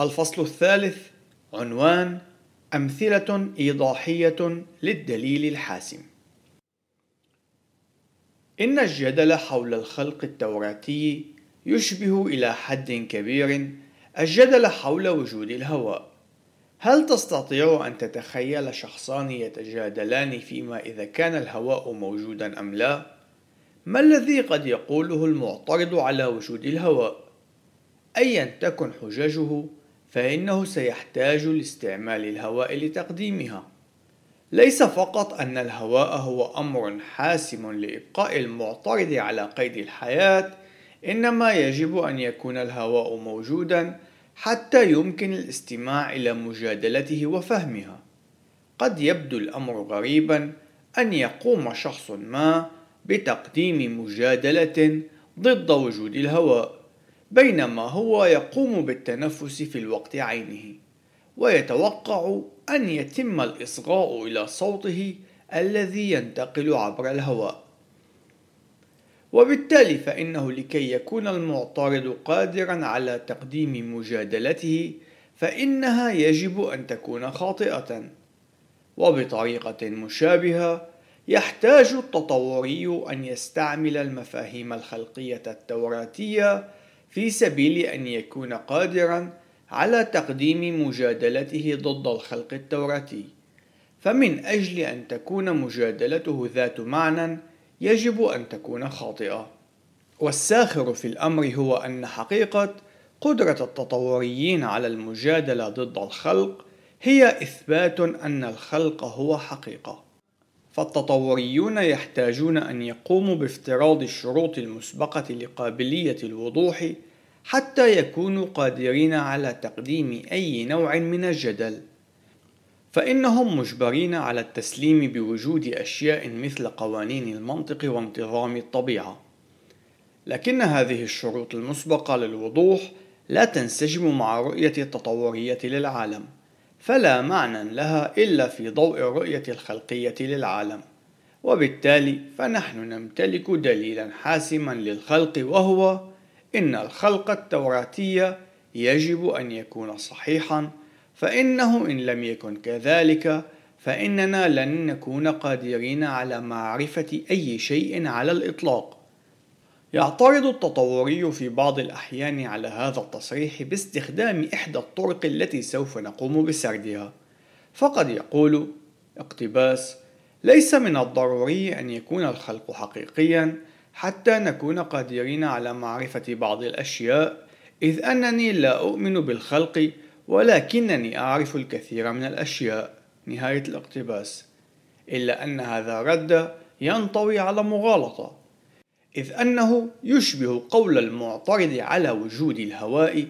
الفصل الثالث عنوان أمثلة إيضاحية للدليل الحاسم إن الجدل حول الخلق التوراتي يشبه إلى حد كبير الجدل حول وجود الهواء هل تستطيع أن تتخيل شخصان يتجادلان فيما إذا كان الهواء موجودا أم لا؟ ما الذي قد يقوله المعترض على وجود الهواء؟ أيا تكن حججه فإنه سيحتاج لاستعمال الهواء لتقديمها. ليس فقط أن الهواء هو أمر حاسم لإبقاء المعترض على قيد الحياة إنما يجب أن يكون الهواء موجودا حتى يمكن الاستماع إلى مجادلته وفهمها. قد يبدو الأمر غريبا أن يقوم شخص ما بتقديم مجادلة ضد وجود الهواء. بينما هو يقوم بالتنفس في الوقت عينه ويتوقع أن يتم الإصغاء إلى صوته الذي ينتقل عبر الهواء. وبالتالي فإنه لكي يكون المعترض قادرا على تقديم مجادلته فإنها يجب أن تكون خاطئة. وبطريقة مشابهة يحتاج التطوري أن يستعمل المفاهيم الخلقية التوراتية في سبيل أن يكون قادرا على تقديم مجادلته ضد الخلق التوراتي. فمن أجل أن تكون مجادلته ذات معنى يجب أن تكون خاطئة. والساخر في الأمر هو أن حقيقة قدرة التطوريين على المجادلة ضد الخلق هي إثبات أن الخلق هو حقيقة. فالتطوريون يحتاجون أن يقوموا بافتراض الشروط المسبقة لقابلية الوضوح حتى يكونوا قادرين على تقديم أي نوع من الجدل. فإنهم مجبرين على التسليم بوجود أشياء مثل قوانين المنطق وانتظام الطبيعة. لكن هذه الشروط المسبقة للوضوح لا تنسجم مع رؤية التطورية للعالم. فلا معنى لها إلا في ضوء الرؤية الخلقية للعالم. وبالتالي فنحن نمتلك دليلا حاسما للخلق وهو إن الخلق التوراتي يجب أن يكون صحيحا فإنه إن لم يكن كذلك فإننا لن نكون قادرين على معرفة أي شيء على الإطلاق. يعترض التطوري في بعض الأحيان على هذا التصريح باستخدام إحدى الطرق التي سوف نقوم بسردها. فقد يقول اقتباس ليس من الضروري أن يكون الخلق حقيقيا حتى نكون قادرين على معرفة بعض الأشياء إذ أنني لا أؤمن بالخلق ولكنني أعرف الكثير من الأشياء. نهاية الاقتباس. إلا أن هذا الرد ينطوي على مغالطة. إذ أنه يشبه قول المعترض على وجود الهواء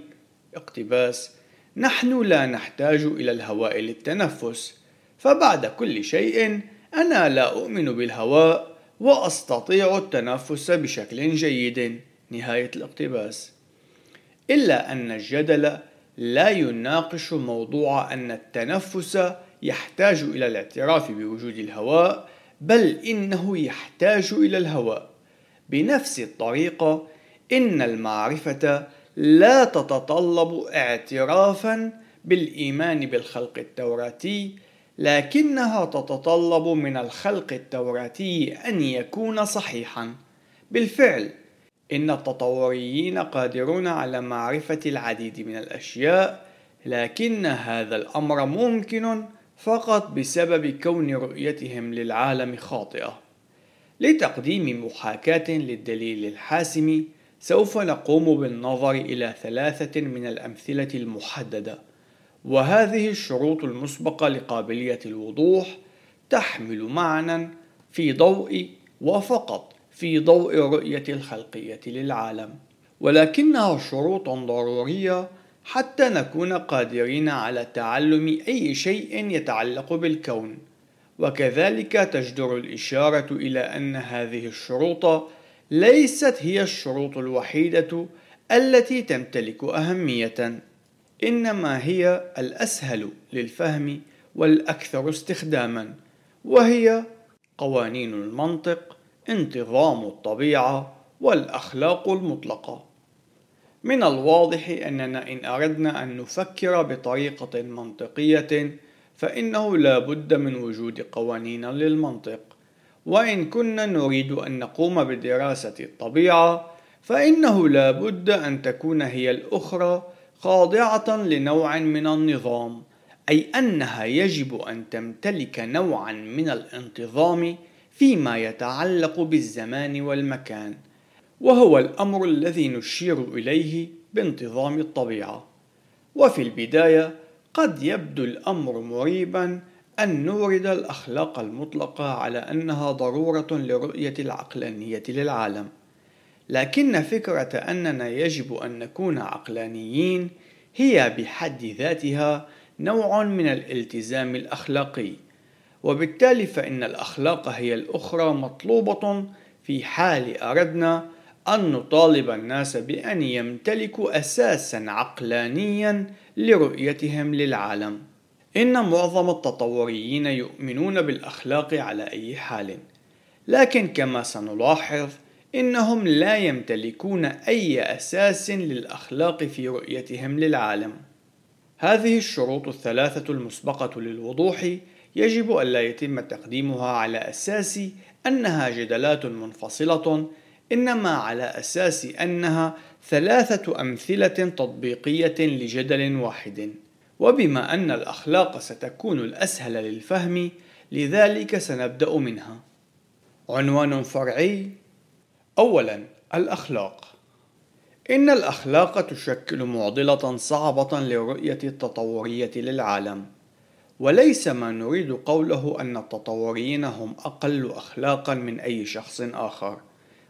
اقتباس نحن لا نحتاج إلى الهواء للتنفس فبعد كل شيء أنا لا أؤمن بالهواء وأستطيع التنفس بشكل جيد. نهاية الاقتباس. إلا أن الجدل لا يناقش موضوع أن التنفس يحتاج إلى الاعتراف بوجود الهواء بل إنه يحتاج إلى الهواء. بنفس الطريقة إن المعرفة لا تتطلب اعترافا بالإيمان بالخلق التوراتي لكنها تتطلب من الخلق التوراتي أن يكون صحيحا. بالفعل إن التطوريين قادرون على معرفة العديد من الأشياء لكن هذا الأمر ممكن فقط بسبب كون رؤيتهم للعالم خاطئة. لتقديم محاكاة للدليل الحاسم سوف نقوم بالنظر إلى ثلاثة من الأمثلة المحددة. وهذه الشروط المسبقة لقابلية الوضوح تحمل معنى في ضوء وفقط في ضوء الرؤية الخلقية للعالم. ولكنها شروط ضرورية حتى نكون قادرين على تعلم أي شيء يتعلق بالكون. وكذلك تجدر الإشارة إلى أن هذه الشروط ليست هي الشروط الوحيدة التي تمتلك أهمية إنما هي الأسهل للفهم والأكثر استخداما وهي قوانين المنطق انتظام الطبيعة والأخلاق المطلقة. من الواضح أننا إن أردنا أن نفكر بطريقة منطقية فإنه لا بد من وجود قوانين للمنطق. وإن كنا نريد أن نقوم بدراسة الطبيعة فإنه لا بد أن تكون هي الأخرى خاضعة لنوع من النظام أي أنها يجب أن تمتلك نوعا من الانتظام فيما يتعلق بالزمان والمكان وهو الأمر الذي نشير إليه بانتظام الطبيعة. وفي البداية قد يبدو الأمر مريبا أن نورد الأخلاق المطلقة على أنها ضرورة لرؤية العقلانية للعالم. لكن فكرة أننا يجب أن نكون عقلانيين هي بحد ذاتها نوع من الالتزام الأخلاقي. وبالتالي فإن الأخلاق هي الأخرى مطلوبة في حال أردنا أن نطالب الناس بأن يمتلكوا أساسا عقلانيا لرؤيتهم للعالم. إن معظم التطوريين يؤمنون بالأخلاق على أي حال. لكن كما سنلاحظ إنهم لا يمتلكون أي أساس للأخلاق في رؤيتهم للعالم. هذه الشروط الثلاثة المسبقة للوضوح يجب ألا يتم تقديمها على أساس أنها جدلات منفصلة إنما على أساس أنها ثلاثة أمثلة تطبيقية لجدل واحد وبما أن الأخلاق ستكون الأسهل للفهم لذلك سنبدأ منها. عنوان فرعي أولا الأخلاق. إن الأخلاق تشكل معضلة صعبة للرؤية التطورية للعالم وليس ما نريد قوله أن التطوريين هم أقل أخلاقا من أي شخص آخر.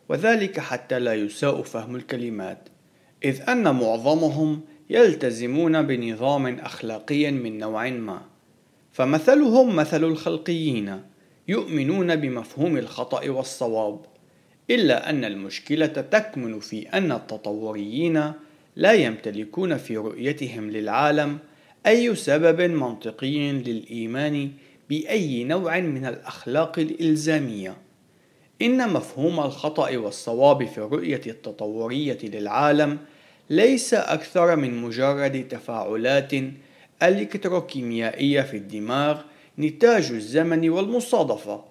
وذلك حتى لا يساء فهم الكلمات إذ أن معظمهم يلتزمون بنظام أخلاقي من نوع ما فمثلهم مثل الخلقيين يؤمنون بمفهوم الخطأ والصواب إلا أن المشكلة تكمن في أن التطوريين لا يمتلكون في رؤيتهم للعالم أي سبب منطقي للإيمان بأي نوع من الأخلاق الإلزامية. إن مفهوم الخطأ والصواب في الرؤية التطورية للعالم ليس أكثر من مجرد تفاعلات الكتروكيميائية في الدماغ نتاج الزمن والمصادفة.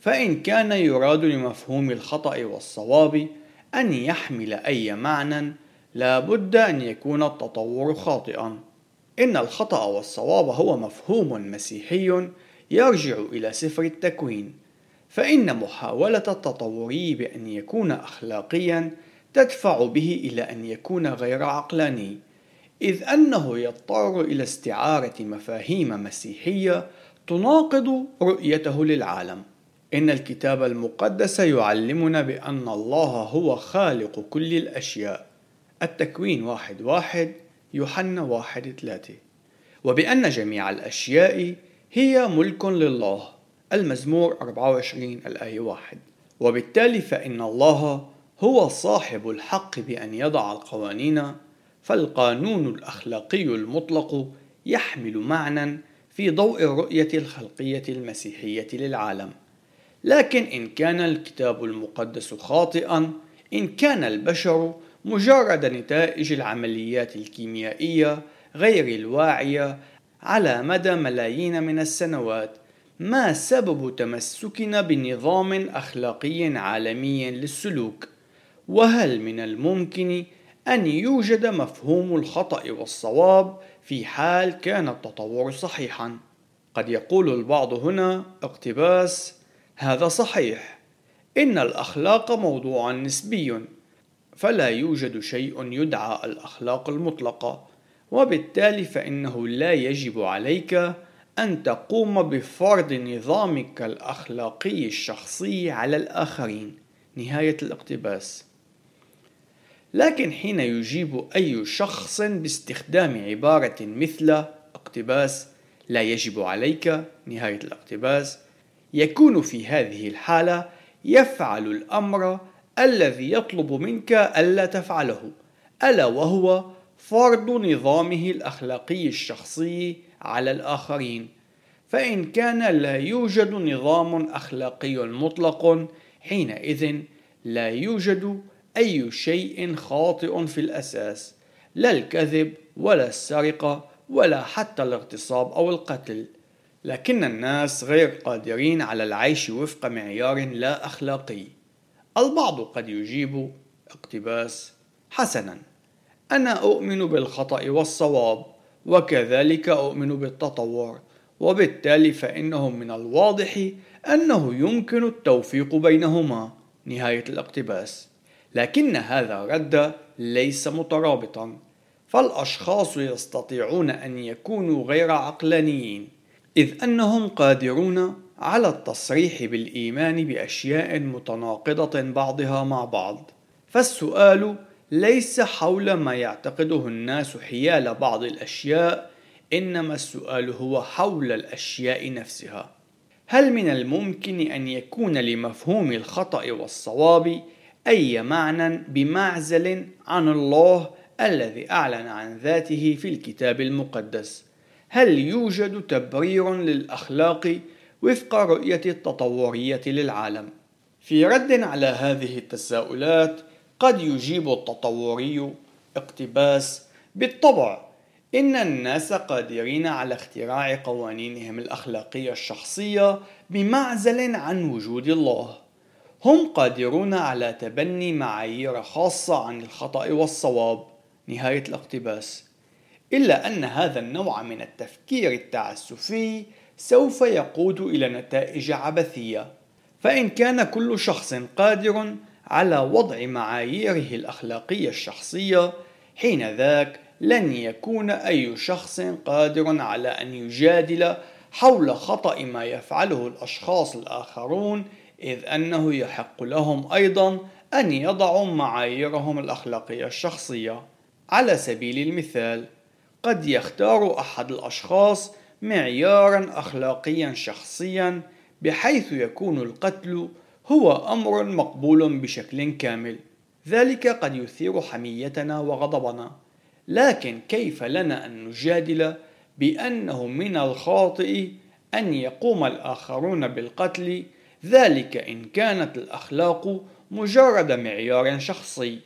فإن كان يراد لمفهوم الخطأ والصواب أن يحمل أي معنى لا بد أن يكون التطور خاطئا. إن الخطأ والصواب هو مفهوم مسيحي يرجع إلى سفر التكوين فإن محاولة التطوري بأن يكون أخلاقيا تدفع به إلى أن يكون غير عقلاني إذ أنه يضطر إلى استعارة مفاهيم مسيحية تناقض رؤيته للعالم. إن الكتاب المقدس يعلمنا بأن الله هو خالق كل الأشياء. التكوين واحد واحد يوحنا واحد ثلاثة. وبأن جميع الأشياء هي ملك لله. المزمور 24 الآية واحد. وبالتالي فإن الله هو صاحب الحق بأن يضع القوانين فالقانون الأخلاقي المطلق يحمل معنى في ضوء الرؤية الخلقية المسيحية للعالم. لكن إن كان الكتاب المقدس خاطئا إن كان البشر مجرد نتائج العمليات الكيميائية غير الواعية على مدى ملايين من السنوات ما سبب تمسكنا بنظام أخلاقي عالمي للسلوك؟ وهل من الممكن أن يوجد مفهوم الخطأ والصواب في حال كان التطور صحيحا؟ قد يقول البعض هنا اقتباس هذا صحيح إن الأخلاق موضوع نسبي فلا يوجد شيء يدعى الأخلاق المطلقة وبالتالي فإنه لا يجب عليك أن تقوم بفرض نظامك الأخلاقي الشخصي على الآخرين. نهاية الاقتباس. لكن حين يجيب أي شخص باستخدام عبارة مثل اقتباس لا يجب عليك نهاية الاقتباس يكون في هذه الحالة يفعل الأمر الذي يطلب منك ألا تفعله ألا وهو فرض نظامه الأخلاقي الشخصي على الآخرين. فإن كان لا يوجد نظام أخلاقي مطلق حينئذ لا يوجد أي شيء خاطئ في الأساس لا الكذب ولا السرقة ولا حتى الاغتصاب أو القتل. لكن الناس غير قادرين على العيش وفق معيار لا أخلاقي. البعض قد يجيب اقتباس حسنا. أنا أؤمن بالخطأ والصواب. وكذلك أؤمن بالتطور وبالتالي فإنه من الواضح أنه يمكن التوفيق بينهما. نهاية الاقتباس. لكن هذا الرد ليس مترابطا. فالأشخاص يستطيعون أن يكونوا غير عقلانيين إذ أنهم قادرون على التصريح بالإيمان بأشياء متناقضة بعضها مع بعض. فالسؤال ليس حول ما يعتقده الناس حيال بعض الأشياء إنما السؤال هو حول الأشياء نفسها هل من الممكن أن يكون لمفهوم الخطأ والصواب أي معنى بمعزل عن الله الذي أعلن عن ذاته في الكتاب المقدس؟ هل يوجد تبرير للأخلاق وفق رؤية التطورية للعالم؟ في رد على هذه التساؤلات قد يجيب التطوري اقتباس بالطبع إن الناس قادرين على اختراع قوانينهم الأخلاقية الشخصية بمعزل عن وجود الله. هم قادرون على تبني معايير خاصة عن الخطأ والصواب. نهاية الاقتباس. إلا أن هذا النوع من التفكير التعسفي سوف يقود إلى نتائج عبثية. فإن كان كل شخص قادر على وضع معاييره الأخلاقية الشخصية، حين ذاك لن يكون أي شخص قادر على أن يجادل حول خطأ ما يفعله الأشخاص الآخرون إذ أنه يحق لهم أيضا أن يضعوا معاييرهم الأخلاقية الشخصية. على سبيل المثال، قد يختار أحد الأشخاص معيارا أخلاقيا شخصيا بحيث يكون القتل هو أمر مقبول بشكل كامل. ذلك قد يثير حميتنا وغضبنا. لكن كيف لنا أن نجادل بأنه من الخاطئ أن يقوم الآخرون بالقتل ذلك إن كانت الأخلاق مجرد معيار شخصي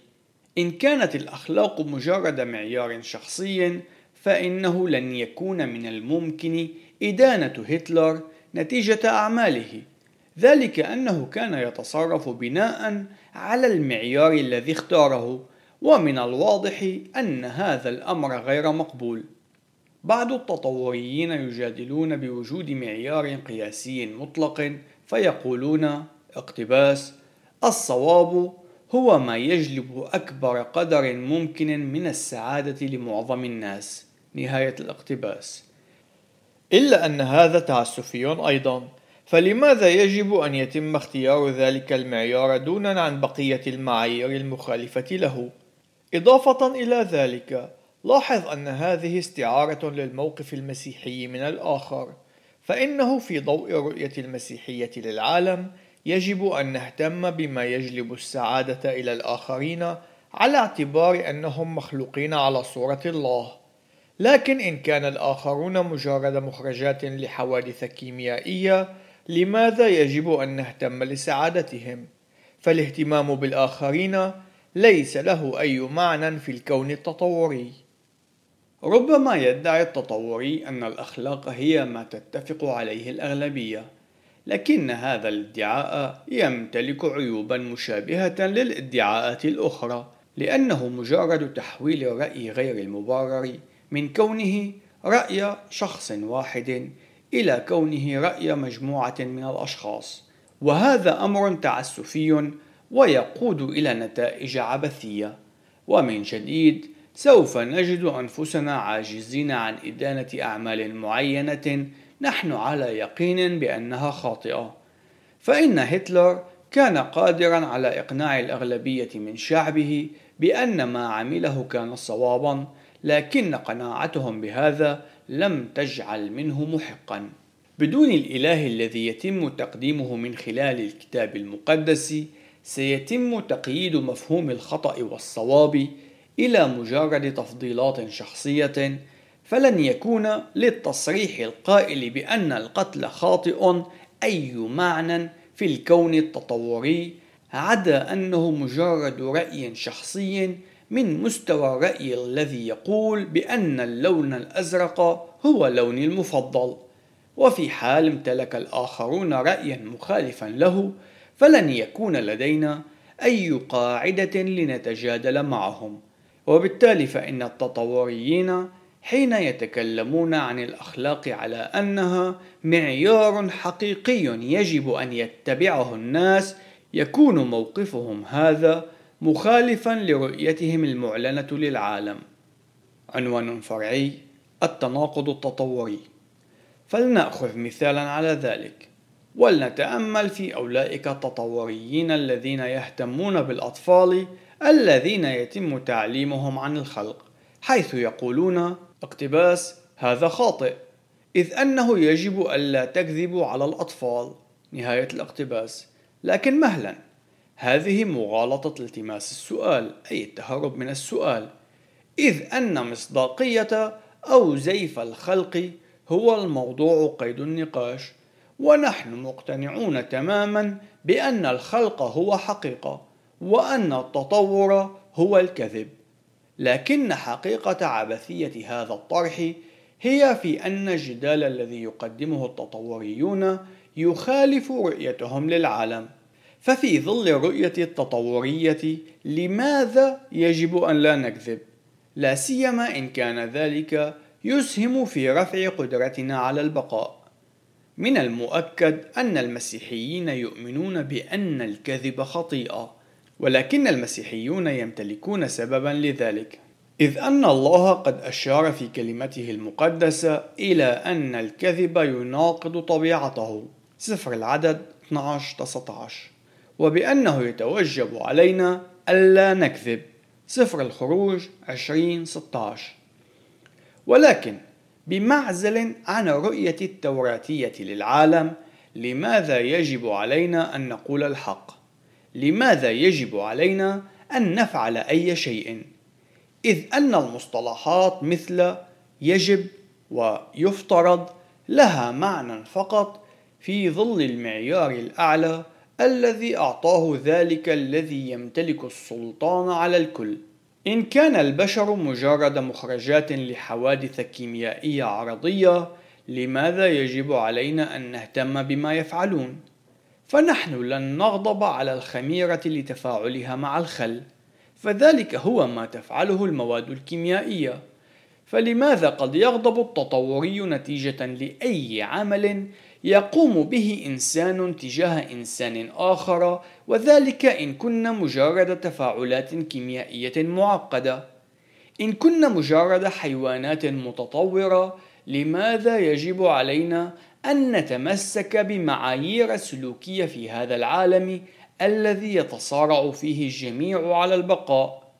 إن كانت الأخلاق مجرد معيار شخصي فإنه لن يكون من الممكن إدانة هتلر نتيجة أعماله ذلك أنه كان يتصرف بناء على المعيار الذي اختاره ومن الواضح أن هذا الأمر غير مقبول. بعض التطوريين يجادلون بوجود معيار قياسي مطلق فيقولون اقتباس الصواب هو ما يجلب أكبر قدر ممكن من السعادة لمعظم الناس. نهاية الاقتباس. إلا أن هذا تعسفي أيضا. فلماذا يجب أن يتم اختيار ذلك المعيار دونا عن بقية المعايير المخالفة له؟ إضافة إلى ذلك لاحظ أن هذه استعارة للموقف المسيحي من الآخر فإنه في ضوء رؤية المسيحية للعالم يجب أن نهتم بما يجلب السعادة إلى الآخرين على اعتبار أنهم مخلوقين على صورة الله لكن إن كان الآخرون مجرد مخرجات لحوادث كيميائية لماذا يجب أن نهتم لسعادتهم؟ فالاهتمام بالآخرين ليس له أي معنى في الكون التطوري ربما يدعي التطوري أن الأخلاق هي ما تتفق عليه الأغلبية لكن هذا الادعاء يمتلك عيوبا مشابهة للادعاءات الأخرى لأنه مجرد تحويل الرأي غير المبرر من كونه رأي شخص واحد إلى كونه رأي مجموعة من الأشخاص وهذا أمر تعسفي ويقود إلى نتائج عبثية. ومن جديد سوف نجد أنفسنا عاجزين عن إدانة أعمال معينة نحن على يقين بأنها خاطئة. فإن هتلر كان قادرا على إقناع الأغلبية من شعبه بأن ما عمله كان صوابا لكن قناعتهم بهذا لم تجعل منه محقا. بدون الإله الذي يتم تقديمه من خلال الكتاب المقدس سيتم تقييد مفهوم الخطأ والصواب إلى مجرد تفضيلات شخصية فلن يكون للتصريح القائل بأن القتل خاطئ أي معنى في الكون التطوري عدا أنه مجرد رأي شخصي من مستوى الرأي الذي يقول بأن اللون الأزرق هو لوني المفضل. وفي حال امتلك الآخرون رأيا مخالفا له فلن يكون لدينا أي قاعدة لنتجادل معهم. وبالتالي فإن التطوريين حين يتكلمون عن الأخلاق على أنها معيار حقيقي يجب أن يتبعه الناس يكون موقفهم هذا مخالفا لرؤيتهم المعلنة للعالم. عنوان فرعي التناقض التطوري. فلنأخذ مثالا على ذلك. ولنتأمل في أولئك التطوريين الذين يهتمون بالأطفال الذين يتم تعليمهم عن الخلق حيث يقولون اقتباس هذا خاطئ. إذ أنه يجب ألا تكذبوا على الأطفال. نهاية الاقتباس. لكن مهلا. هذه مغالطة التماس السؤال أي التهرب من السؤال. إذ أن مصداقية أو زيف الخلق هو الموضوع قيد النقاش. ونحن مقتنعون تماما بأن الخلق هو حقيقة وأن التطور هو الكذب. لكن حقيقة عبثية هذا الطرح هي في أن الجدال الذي يقدمه التطوريون يخالف رؤيتهم للعالم. ففي ظل الرؤية التطورية لماذا يجب أن لا نكذب؟ لا سيما إن كان ذلك يسهم في رفع قدرتنا على البقاء. من المؤكد أن المسيحيين يؤمنون بأن الكذب خطيئة، ولكن المسيحيون يمتلكون سببا لذلك، إذ أن الله قد أشار في كلمته المقدسة إلى أن الكذب يناقض طبيعته. سفر العدد 12 19 وبأنه يتوجب علينا ألا نكذب سفر الخروج 2016 ولكن بمعزل عن الرؤية التوراتية للعالم لماذا يجب علينا أن نقول الحق؟ لماذا يجب علينا أن نفعل أي شيء؟ إذ أن المصطلحات مثل يجب ويفترض لها معنى فقط في ظل المعيار الأعلى الذي أعطاه ذلك الذي يمتلك السلطان على الكل. إن كان البشر مجرد مخرجات لحوادث كيميائية عرضية لماذا يجب علينا أن نهتم بما يفعلون؟ فنحن لن نغضب على الخميرة لتفاعلها مع الخل. فذلك هو ما تفعله المواد الكيميائية. فلماذا قد يغضب التطوري نتيجة لأي عمل يقوم به إنسان تجاه إنسان آخر وذلك إن كنا مجرد تفاعلات كيميائية معقدة. إن كنا مجرد حيوانات متطورة لماذا يجب علينا أن نتمسك بمعايير السلوكية في هذا العالم الذي يتصارع فيه الجميع على البقاء؟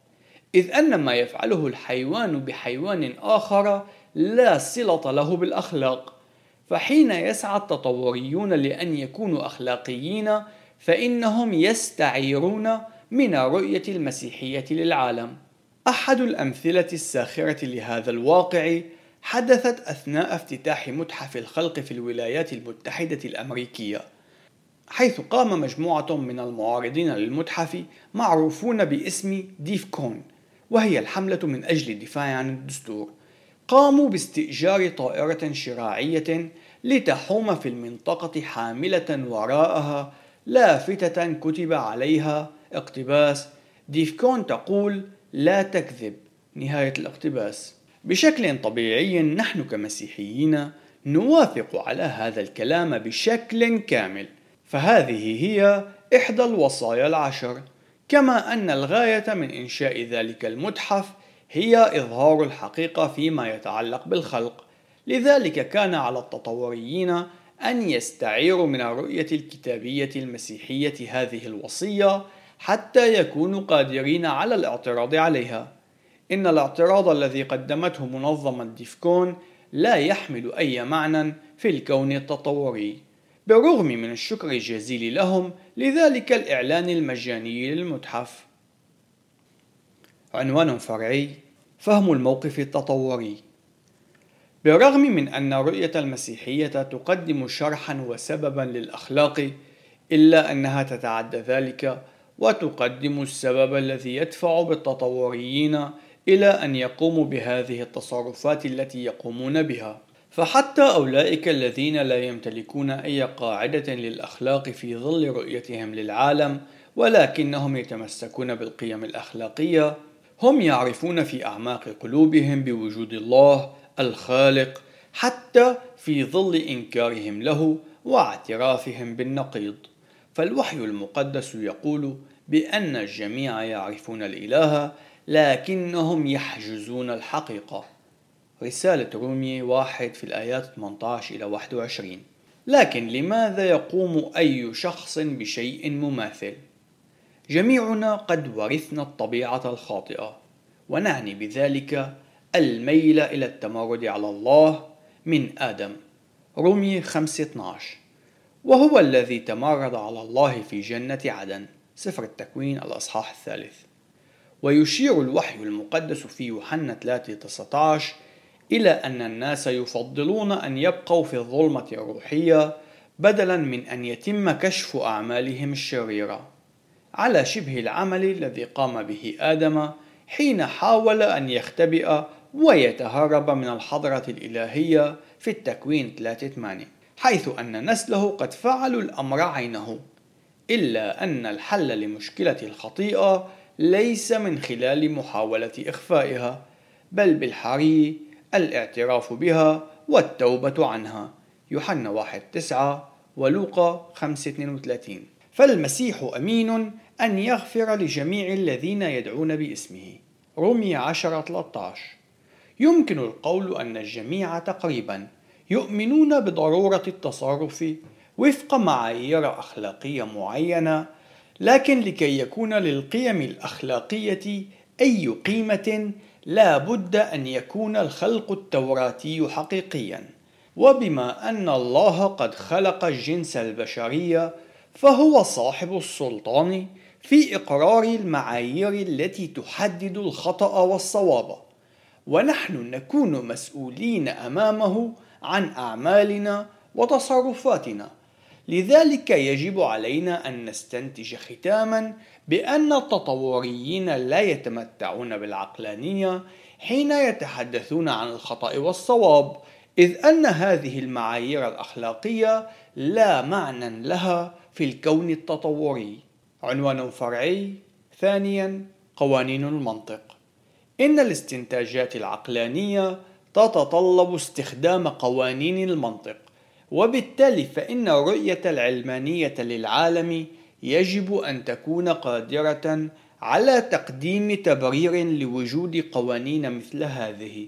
إذ أن ما يفعله الحيوان بحيوان آخر لا صلة له بالأخلاق. فحين يسعى التطوريون لأن يكونوا أخلاقيين فإنهم يستعيرون من رؤية المسيحية للعالم. أحد الأمثلة الساخرة لهذا الواقع حدثت أثناء افتتاح متحف الخلق في الولايات المتحدة الأمريكية، حيث قام مجموعة من المعارضين للمتحف معروفون باسم ديف كون، وهي الحملة من أجل الدفاع عن الدستور. قاموا باستئجار طائرة شراعية لتحوم في المنطقة حاملة وراءها لافتة كتب عليها اقتباس. ديفكون تقول لا تكذب نهاية الاقتباس. بشكل طبيعي نحن كمسيحيين نوافق على هذا الكلام بشكل كامل. فهذه هي إحدى الوصايا العشر. كما أن الغاية من إنشاء ذلك المتحف هي إظهار الحقيقة فيما يتعلق بالخلق لذلك كان على التطوريين أن يستعيروا من الرؤية الكتابية المسيحية هذه الوصية حتى يكونوا قادرين على الاعتراض عليها. إن الاعتراض الذي قدمته منظمة ديفكون لا يحمل أي معنى في الكون التطوري، بالرغم من الشكر الجزيل لهم لذلك الإعلان المجاني للمتحف. عنوان فرعي فهم الموقف التطوري. بالرغم من أن رؤية المسيحية تقدم شرحا وسببا للأخلاق إلا أنها تتعدى ذلك وتقدم السبب الذي يدفع بالتطوريين إلى أن يقوموا بهذه التصرفات التي يقومون بها. فحتى أولئك الذين لا يمتلكون أي قاعدة للأخلاق في ظل رؤيتهم للعالم ولكنهم يتمسكون بالقيم الأخلاقية هم يعرفون في أعماق قلوبهم بوجود الله الخالق حتى في ظل إنكارهم له واعترافهم بالنقيض. فالوحي المقدس يقول بأن الجميع يعرفون الإله لكنهم يحجزون الحقيقة. رسالة رومية واحد في الآيات 18 إلى 21 لكن لماذا يقوم أي شخص بشيء مماثل؟ جميعنا قد ورثنا الطبيعة الخاطئة ونعني بذلك الميل إلى التمرد على الله من آدم. رومية 5:12 وهو الذي تمرد على الله في جنة عدن. سفر التكوين الأصحاح الثالث. ويشير الوحي المقدس في يوحنا 3:19 إلى أن الناس يفضلون أن يبقوا في الظلمة الروحية بدلا من أن يتم كشف أعمالهم الشريرة. على شبه العمل الذي قام به آدم حين حاول أن يختبئ ويتهرب من الحضرة الإلهية في التكوين 3:8 حيث أن نسله قد فعلوا الأمر عينه إلا أن الحل لمشكلة الخطيئة ليس من خلال محاولة إخفائها بل بالحري الاعتراف بها والتوبة عنها. يوحنا 1 9 ولوقا 5 32 فالمسيح أمين أن يغفر لجميع الذين يدعون باسمه. رومية 10 13 يمكن القول أن الجميع تقريبا يؤمنون بضرورة التصرف وفق معايير أخلاقية معينة لكن لكي يكون للقيم الأخلاقية أي قيمة لا بد أن يكون الخلق التوراتي حقيقيا. وبما أن الله قد خلق الجنس البشري فهو صاحب السلطان في إقرار المعايير التي تحدد الخطأ والصواب ونحن نكون مسؤولين أمامه عن أعمالنا وتصرفاتنا. لذلك يجب علينا أن نستنتج ختاما بأن التطوريين لا يتمتعون بالعقلانية حين يتحدثون عن الخطأ والصواب إذ أن هذه المعايير الأخلاقية لا معنى لها في الكون التطوري. عنوان فرعي. ثانيا قوانين المنطق. إن الاستنتاجات العقلانية تتطلب استخدام قوانين المنطق وبالتالي فإن الرؤية العلمانية للعالم يجب أن تكون قادرة على تقديم تبرير لوجود قوانين مثل هذه.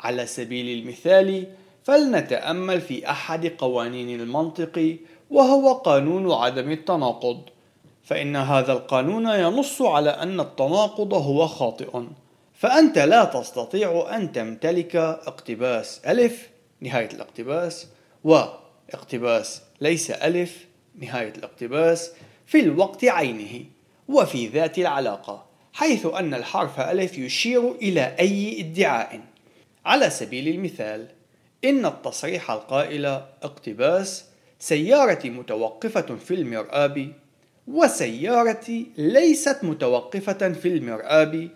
على سبيل المثال فلنتأمل في أحد قوانين المنطق وهو قانون عدم التناقض. فإن هذا القانون ينص على أن التناقض هو خاطئ. فأنت لا تستطيع أن تمتلك اقتباس ألف نهاية الاقتباس واقتباس ليس ألف نهاية الاقتباس في الوقت عينه وفي ذات العلاقة حيث أن الحرف ألف يشير إلى أي ادعاء. على سبيل المثال إن التصريح القائل اقتباس سيارتي متوقفة في المرآب وسيارتي ليست متوقفة في المرآب.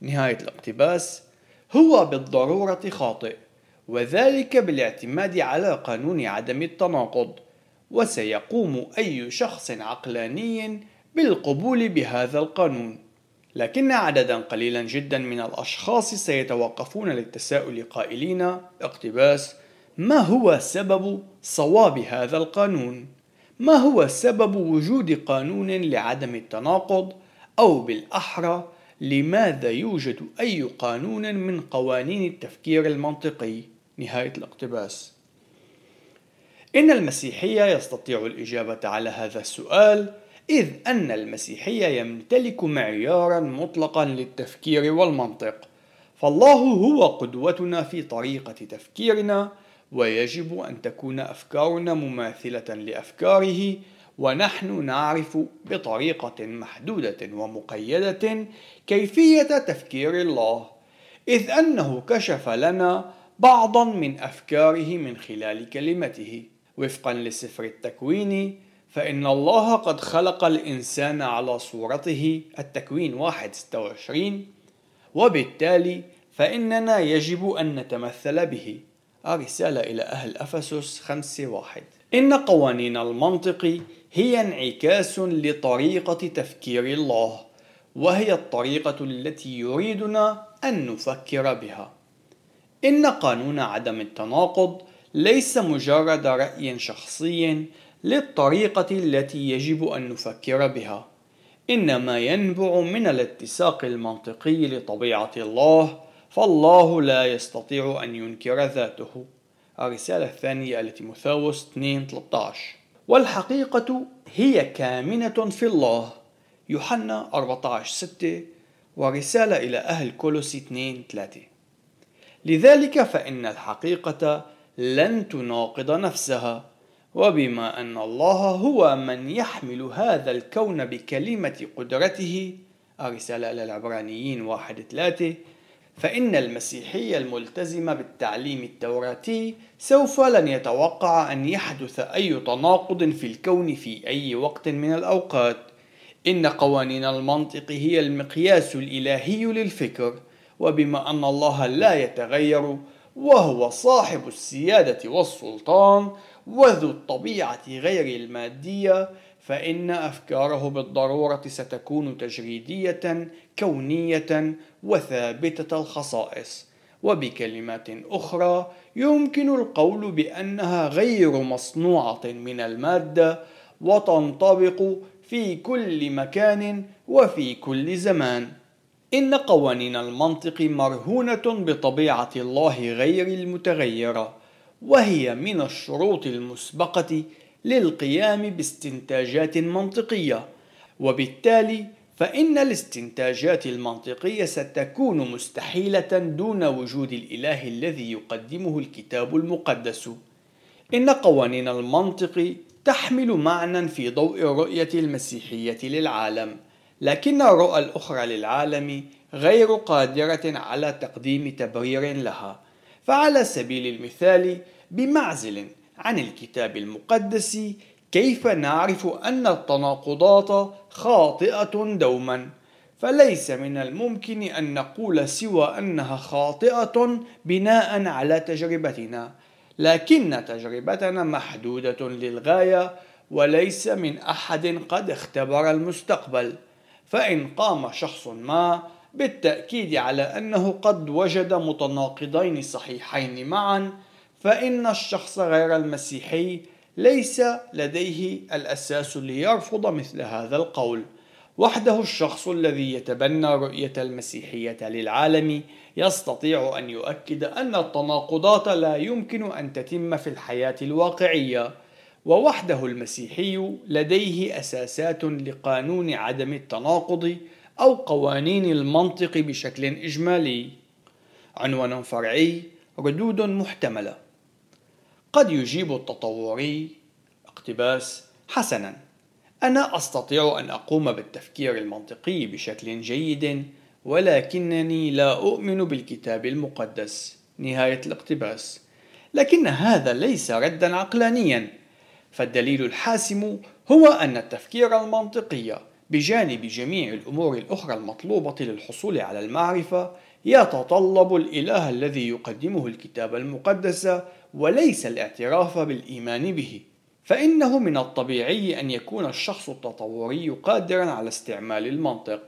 نهاية الاقتباس. هو بالضرورة خاطئ وذلك بالاعتماد على قانون عدم التناقض. وسيقوم أي شخص عقلاني بالقبول بهذا القانون. لكن عددا قليلا جدا من الأشخاص سيتوقفون للتساؤل قائلين اقتباس. ما هو سبب صواب هذا القانون؟ ما هو سبب وجود قانون لعدم التناقض أو بالأحرى لماذا يوجد أي قانون من قوانين التفكير المنطقي؟ نهاية الاقتباس. إن المسيحية يستطيع الإجابة على هذا السؤال إذ أن المسيحية يمتلك معيارا مطلقا للتفكير والمنطق، فالله هو قدوتنا في طريقة تفكيرنا ويجب أن تكون أفكارنا مماثلة لأفكاره ونحن نعرف بطريقة محدودة ومقيدة كيفية تفكير الله إذ أنه كشف لنا بعضا من أفكاره من خلال كلمته. وفقا لسفر التكوين فإن الله قد خلق الإنسان على صورته التكوين واحد ستة وعشرين وبالتالي فإننا يجب أن نتمثل به. الرسالة إلى أهل أفسس خمسة واحد. إن قوانين المنطق هي انعكاس لطريقة تفكير الله وهي الطريقة التي يريدنا أن نفكر بها. إن قانون عدم التناقض ليس مجرد رأي شخصي للطريقة التي يجب أن نفكر بها إنما ينبع من الاتساق المنطقي لطبيعة الله فالله لا يستطيع أن ينكر ذاته. الرسالة الثانية التي مثاوس 2:13 والحقيقة هي كامنة في الله. يوحنا 14:6 ورسالة إلى أهل كولوسي 2:3 لذلك فإن الحقيقة لن تناقض نفسها. وبما أن الله هو من يحمل هذا الكون بكلمة قدرته. الرسالة إلى العبرانيين واحد ثلاثة فإن المسيحي الملتزم بالتعليم التوراتي سوف لن يتوقع أن يحدث أي تناقض في الكون في أي وقت من الأوقات. إن قوانين المنطق هي المقياس الإلهي للفكر وبما أن الله لا يتغير وهو صاحب السيادة والسلطان وذو الطبيعة غير المادية فإن أفكاره بالضرورة ستكون تجريدية كونية وثابتة الخصائص. وبكلمات أخرى يمكن القول بأنها غير مصنوعة من المادة وتنطبق في كل مكان وفي كل زمان. إن قوانين المنطق مرهونة بطبيعة الله غير المتغيرة وهي من الشروط المسبقة للقيام باستنتاجات منطقية. وبالتالي فإن الاستنتاجات المنطقية ستكون مستحيلة دون وجود الإله الذي يقدمه الكتاب المقدس. إن قوانين المنطق تحمل معنى في ضوء الرؤية المسيحية للعالم لكن الرؤى الأخرى للعالم غير قادرة على تقديم تبرير لها. فعلى سبيل المثال بمعزل عن الكتاب المقدس كيف نعرف أن التناقضات خاطئة دوما؟ فليس من الممكن أن نقول سوى أنها خاطئة بناء على تجربتنا لكن تجربتنا محدودة للغاية وليس من أحد قد اختبر المستقبل. فإن قام شخص ما بالتأكيد على أنه قد وجد متناقضين صحيحين معا فإن الشخص غير المسيحي ليس لديه الأساس ليرفض مثل هذا القول. وحده الشخص الذي يتبنى رؤية المسيحية للعالم يستطيع أن يؤكد أن التناقضات لا يمكن أن تتم في الحياة الواقعية. ووحده المسيحي لديه أساسات لقانون عدم التناقض أو قوانين المنطق بشكل إجمالي. عنوان فرعي ردود محتملة. قد يجيب التطوري اقتباس حسنا. أنا أستطيع أن أقوم بالتفكير المنطقي بشكل جيد ولكنني لا أؤمن بالكتاب المقدس نهاية الاقتباس. لكن هذا ليس ردا عقلانيا. فالدليل الحاسم هو أن التفكير المنطقي بجانب جميع الأمور الأخرى المطلوبة للحصول على المعرفة يتطلب الإله الذي يقدمه الكتاب المقدس وليس الاعتراف بالإيمان به. فإنه من الطبيعي أن يكون الشخص التطوري قادرا على استعمال المنطق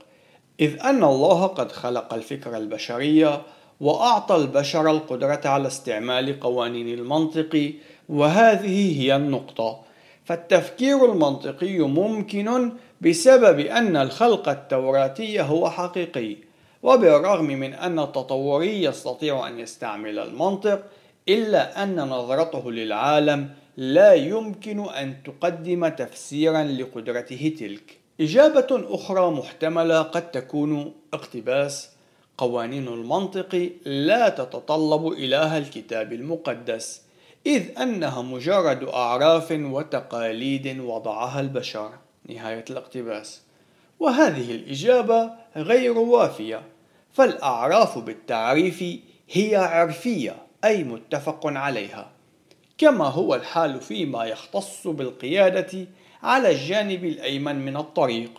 إذ أن الله قد خلق الفكر البشري وأعطى البشر القدرة على استعمال قوانين المنطق وهذه هي النقطة. فالتفكير المنطقي ممكن بسبب أن الخلق التوراتي هو حقيقي وبالرغم من أن التطوري يستطيع أن يستعمل المنطق إلا أن نظرته للعالم لا يمكن أن تقدم تفسيرا لقدرته تلك. إجابة أخرى محتملة قد تكون اقتباس قوانين المنطق لا تتطلب إله الكتاب المقدس إذ أنها مجرد أعراف وتقاليد وضعها البشر. نهاية الاقتباس. وهذه الإجابة غير وافية فالأعراف بالتعريف هي عرفية. أي متفق عليها. كما هو الحال فيما يختص بالقيادة على الجانب الأيمن من الطريق.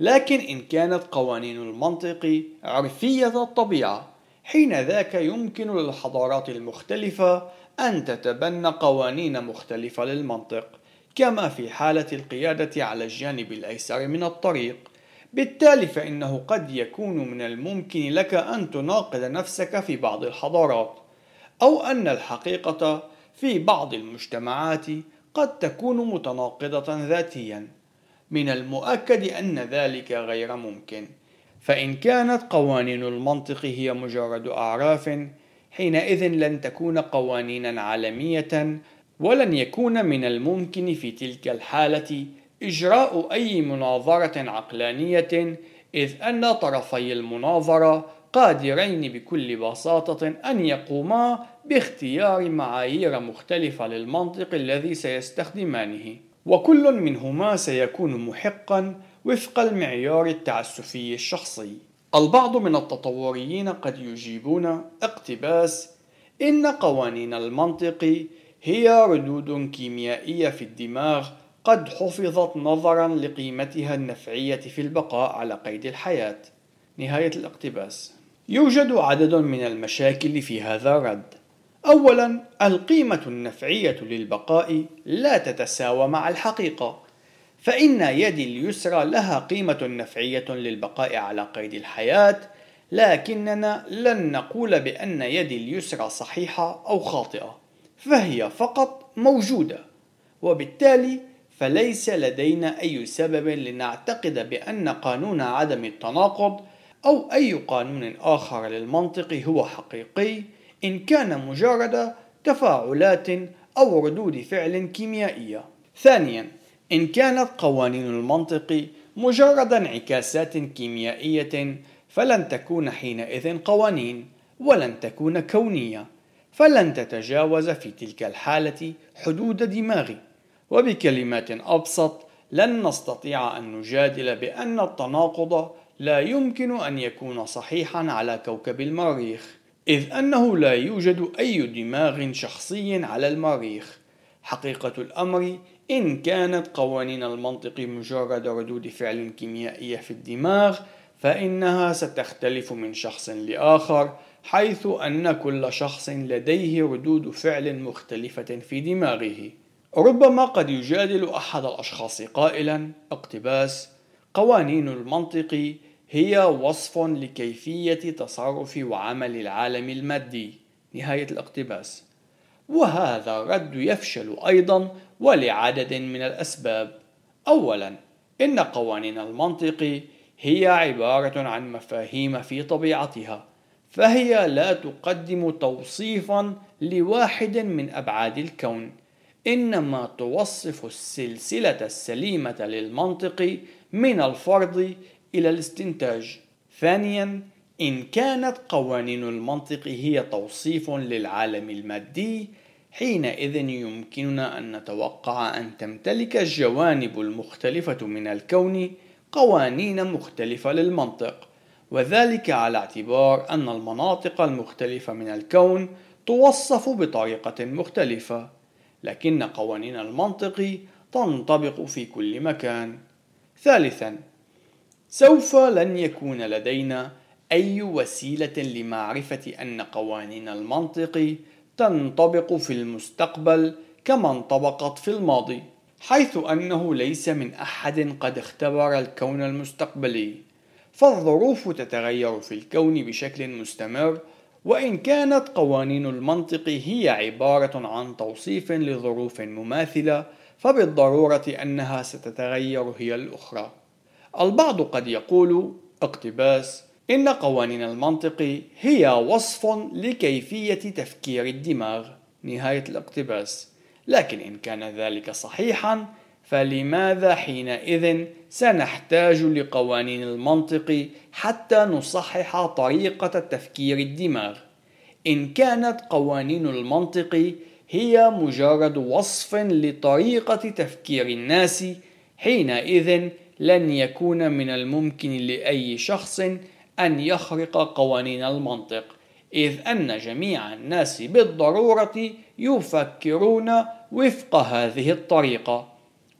لكن إن كانت قوانين المنطق عرفية الطبيعة حين ذاك يمكن للحضارات المختلفة أن تتبنى قوانين مختلفة للمنطق كما في حالة القيادة على الجانب الأيسر من الطريق. بالتالي فإنه قد يكون من الممكن لك أن تناقض نفسك في بعض الحضارات. أو أن الحقيقة في بعض المجتمعات قد تكون متناقضة ذاتيا. من المؤكد أن ذلك غير ممكن. فإن كانت قوانين المنطق هي مجرد أعراف حينئذ لن تكون قوانينا عالمية ولن يكون من الممكن في تلك الحالة إجراء أي مناظرة عقلانية إذ أن طرفي المناظرة قادرين بكل بساطة أن يقوما باختيار معايير مختلفة للمنطق الذي سيستخدمانه. وكل منهما سيكون محقا وفق المعيار التعسفي الشخصي. البعض من التطوريين قد يجيبون اقتباس إن قوانين المنطق هي ردود كيميائية في الدماغ قد حفظت نظرا لقيمتها النفعية في البقاء على قيد الحياة. نهاية الاقتباس. يوجد عدد من المشاكل في هذا الرد. أولا القيمة النفعية للبقاء لا تتساوى مع الحقيقة فإن يدي اليسرى لها قيمة نفعية للبقاء على قيد الحياة لكننا لن نقول بأن يدي اليسرى صحيحة أو خاطئة فهي فقط موجودة. وبالتالي فليس لدينا أي سبب لنعتقد بأن قانون عدم التناقض أو أي قانون آخر للمنطق هو حقيقي إن كان مجرد تفاعلات أو ردود فعل كيميائية. ثانيا، إن كانت قوانين المنطق مجرد انعكاسات كيميائية فلن تكون حينئذ قوانين ولن تكون كونية فلن تتجاوز في تلك الحالة حدود دماغي وبكلمات أبسط لن نستطيع أن نجادل بأن التناقض لا يمكن أن يكون صحيحا على كوكب المريخ إذ أنه لا يوجد أي دماغ شخصي على المريخ. حقيقة الأمر إن كانت قوانين المنطق مجرد ردود فعل كيميائية في الدماغ فإنها ستختلف من شخص لآخر حيث أن كل شخص لديه ردود فعل مختلفة في دماغه. ربما قد يجادل أحد الأشخاص قائلا اقتباس قوانين المنطق هي وصف لكيفية تصرف وعمل العالم المادي. نهاية الاقتباس. وهذا الرد يفشل أيضا ولعدد من الأسباب. أولا إن قوانين المنطق هي عبارة عن مفاهيم في طبيعتها فهي لا تقدم توصيفا لواحد من أبعاد الكون. إنما توصف السلسلة السليمة للمنطق من الفرض إلى الاستنتاج. ثانيا، إن كانت قوانين المنطق هي توصيف للعالم المادي، حينئذ يمكننا أن نتوقع أن تمتلك الجوانب المختلفة من الكون قوانين مختلفة للمنطق، وذلك على اعتبار أن المناطق المختلفة من الكون توصف بطريقة مختلفة. لكن قوانين المنطق تنطبق في كل مكان ثالثا سوف لن يكون لدينا أي وسيلة لمعرفة أن قوانين المنطق تنطبق في المستقبل كما انطبقت في الماضي حيث أنه ليس من أحد قد اختبر الكون المستقبلي فالظروف تتغير في الكون بشكل مستمر وإن كانت قوانين المنطق هي عبارة عن توصيف لظروف مماثلة فبالضرورة أنها ستتغير هي الأخرى. البعض قد يقول اقتباس إن قوانين المنطق هي وصف لكيفية تفكير الدماغ نهاية الاقتباس لكن إن كان ذلك صحيحا فلماذا حينئذ سنحتاج لقوانين المنطق حتى نصحح طريقة تفكير الدماغ؟ إن كانت قوانين المنطق هي مجرد وصف لطريقة تفكير الناس حينئذ لن يكون من الممكن لأي شخص أن يخرق قوانين المنطق إذ أن جميع الناس بالضرورة يفكرون وفق هذه الطريقة.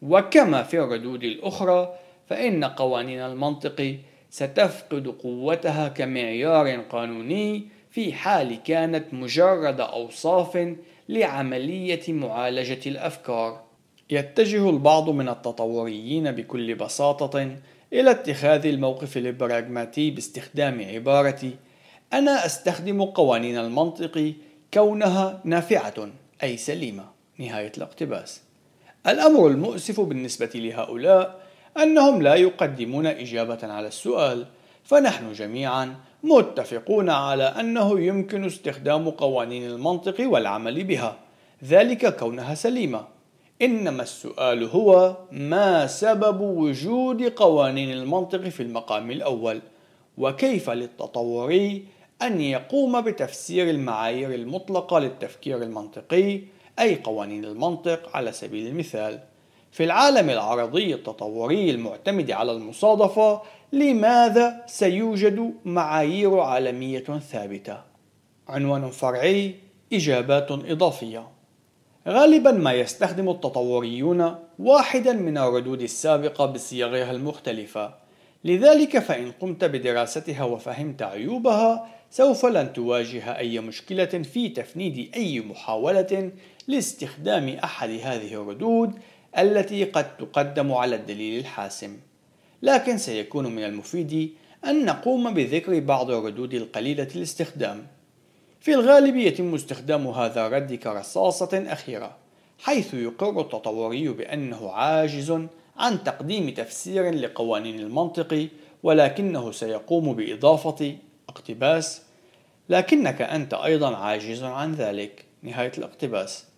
وكما في الردود الأخرى فإن قوانين المنطق ستفقد قوتها كمعيار قانوني في حال كانت مجرد أوصاف لعملية معالجة الأفكار. يتجه البعض من التطوريين بكل بساطة إلى اتخاذ الموقف البراغماتي باستخدام عبارة أنا أستخدم قوانين المنطق كونها نافعة أي سليمة نهاية الاقتباس الأمر المؤسف بالنسبة لهؤلاء أنهم لا يقدمون إجابة على السؤال فنحن جميعا متفقون على أنه يمكن استخدام قوانين المنطق والعمل بها ذلك كونها سليمة. إنما السؤال هو ما سبب وجود قوانين المنطق في المقام الأول؟ وكيف للتطوري أن يقوم بتفسير المعايير المطلقة للتفكير المنطقي أي قوانين المنطق على سبيل المثال. في العالم العرضي التطوري المعتمد على المصادفة لماذا سيوجد معايير عالمية ثابتة؟ عنوان فرعي إجابات إضافية. غالبا ما يستخدم التطوريون واحدا من الردود السابقة بصيغها المختلفة. لذلك فإن قمت بدراستها وفهمت عيوبها سوف لن تواجه أي مشكلة في تفنيد أي محاولة لاستخدام أحد هذه الردود التي قد تقدم على الدليل الحاسم. لكن سيكون من المفيد أن نقوم بذكر بعض الردود القليلة الاستخدام. في الغالب يتم استخدام هذا الرد كرصاصة أخيرة حيث يقر التطوري بأنه عاجز عن تقديم تفسير لقوانين المنطق ولكنه سيقوم بإضافة اقتباس. لكنك أنت أيضا عاجز عن ذلك. نهاية الاقتباس.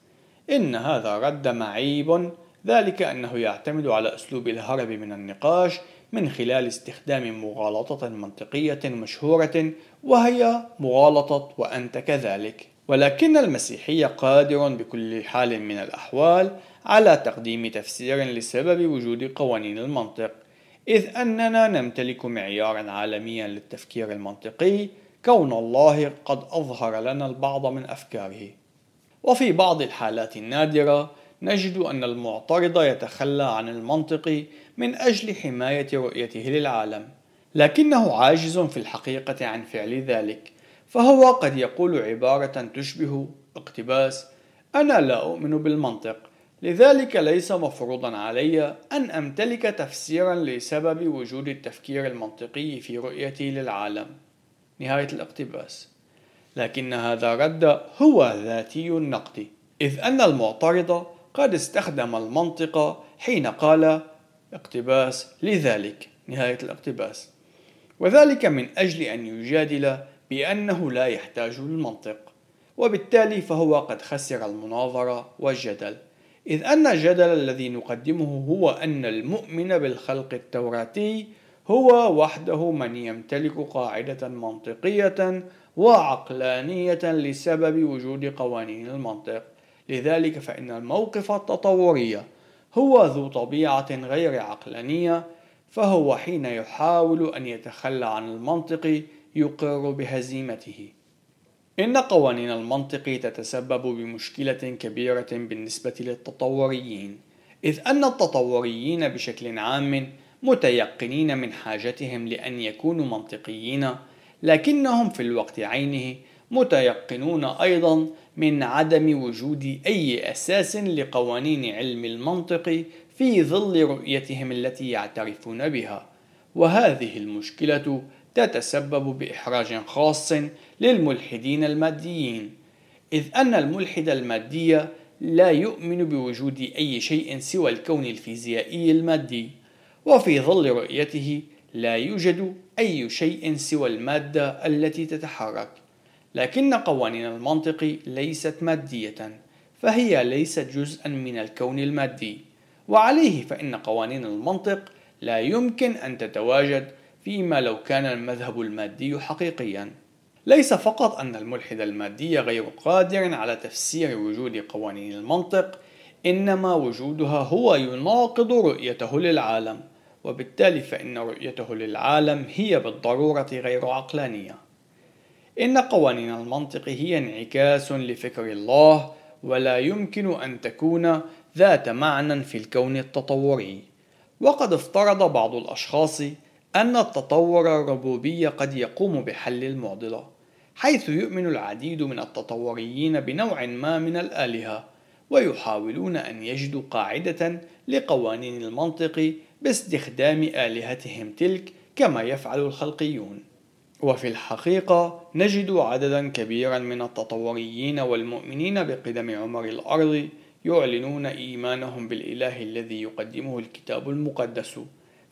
إن هذا رد معيب. ذلك أنه يعتمد على أسلوب الهرب من النقاش من خلال استخدام مغالطة منطقية مشهورة وهي مغالطة وأنت كذلك. ولكن المسيحي قادر بكل حال من الأحوال على تقديم تفسير لسبب وجود قوانين المنطق إذ أننا نمتلك معيارا عالميا للتفكير المنطقي كون الله قد أظهر لنا البعض من أفكاره. وفي بعض الحالات النادرة نجد أن المعترض يتخلى عن المنطق من أجل حماية رؤيته للعالم لكنه عاجز في الحقيقة عن فعل ذلك فهو قد يقول عبارة تشبه اقتباس أنا لا أؤمن بالمنطق لذلك ليس مفروضا علي أن أمتلك تفسيرا لسبب وجود التفكير المنطقي في رؤيتي للعالم. نهاية الاقتباس. لكن هذا الرد هو ذاتي النقد. إذ أن المعترض قد استخدم المنطق حين قال اقتباس لذلك نهاية الاقتباس. وذلك من أجل أن يجادل بأنه لا يحتاج للمنطق وبالتالي فهو قد خسر المناظرة والجدل. إذ أن الجدل الذي نقدمه هو أن المؤمن بالخلق التوراتي هو وحده من يمتلك قاعدة منطقية وعقلانية لسبب وجود قوانين المنطق. لذلك فإن الموقف التطوري هو ذو طبيعة غير عقلانية فهو حين يحاول أن يتخلى عن المنطق يقر بهزيمته. إن قوانين المنطق تتسبب بمشكلة كبيرة بالنسبة للتطوريين إذ أن التطوريين بشكل عام متيقنين من حاجتهم لأن يكونوا منطقيين لكنهم في الوقت عينه متيقنون أيضا من عدم وجود أي أساس لقوانين علم المنطق في ظل رؤيتهم التي يعترفون بها. وهذه المشكلة تتسبب بإحراج خاص للملحدين الماديين إذ أن الملحد المادي لا يؤمن بوجود أي شيء سوى الكون الفيزيائي المادي. وفي ظل رؤيته لا يوجد أي شيء سوى المادة التي تتحرك. لكن قوانين المنطق ليست مادية فهي ليست جزءا من الكون المادي. وعليه فإن قوانين المنطق لا يمكن أن تتواجد فيما لو كان المذهب المادي حقيقيا. ليس فقط أن الملحد المادي غير قادر على تفسير وجود قوانين المنطق إنما وجودها هو يناقض رؤيته للعالم. وبالتالي فإن رؤيته للعالم هي بالضرورة غير عقلانية. إن قوانين المنطق هي انعكاس لفكر الله ولا يمكن أن تكون ذات معنى في الكون التطوري. وقد افترض بعض الأشخاص أن التطور الربوبي قد يقوم بحل المعضلة حيث يؤمن العديد من التطوريين بنوع ما من الآلهة ويحاولون أن يجدوا قاعدة لقوانين المنطق باستخدام آلهتهم تلك كما يفعل الخلقيون وفي الحقيقة نجد عددا كبيرا من التطوريين والمؤمنين بقدم عمر الأرض يعلنون إيمانهم بالإله الذي يقدمه الكتاب المقدس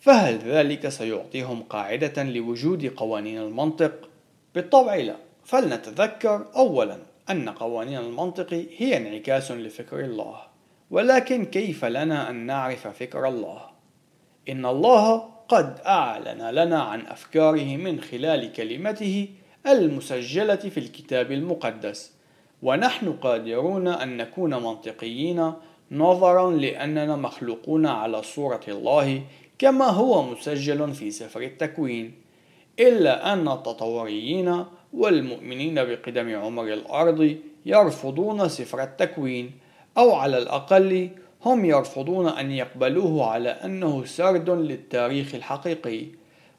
فهل ذلك سيعطيهم قاعدة لوجود قوانين المنطق؟ بالطبع لا فلنتذكر أولا أن قوانين المنطق هي انعكاس لفكر الله ولكن كيف لنا أن نعرف فكر الله؟ إن الله قد أعلن لنا عن أفكاره من خلال كلمته المسجلة في الكتاب المقدس. ونحن قادرون أن نكون منطقيين نظرا لأننا مخلوقون على صورة الله كما هو مسجل في سفر التكوين. إلا أن التطوريين والمؤمنين بقدم عمر الأرض يرفضون سفر التكوين أو على الأقل هم يرفضون أن يقبلوه على أنه سرد للتاريخ الحقيقي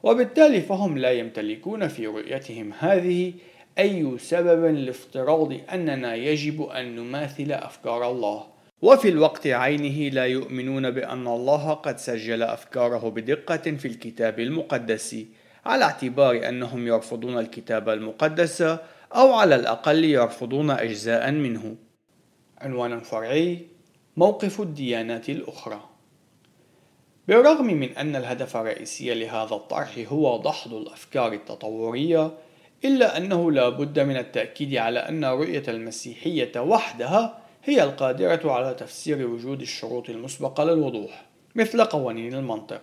وبالتالي فهم لا يمتلكون في رؤيتهم هذه أي سبب لافتراض أننا يجب أن نماثل أفكار الله. وفي الوقت عينه لا يؤمنون بأن الله قد سجل أفكاره بدقة في الكتاب المقدس على اعتبار أنهم يرفضون الكتاب المقدس أو على الأقل يرفضون أجزاء منه. عنوان فرعي موقف الديانات الأخرى. بالرغم من أن الهدف الرئيسي لهذا الطرح هو دحض الأفكار التطورية إلا أنه لا بد من التأكيد على أن رؤية المسيحية وحدها هي القادرة على تفسير وجود الشروط المسبقة للوضوح مثل قوانين المنطق.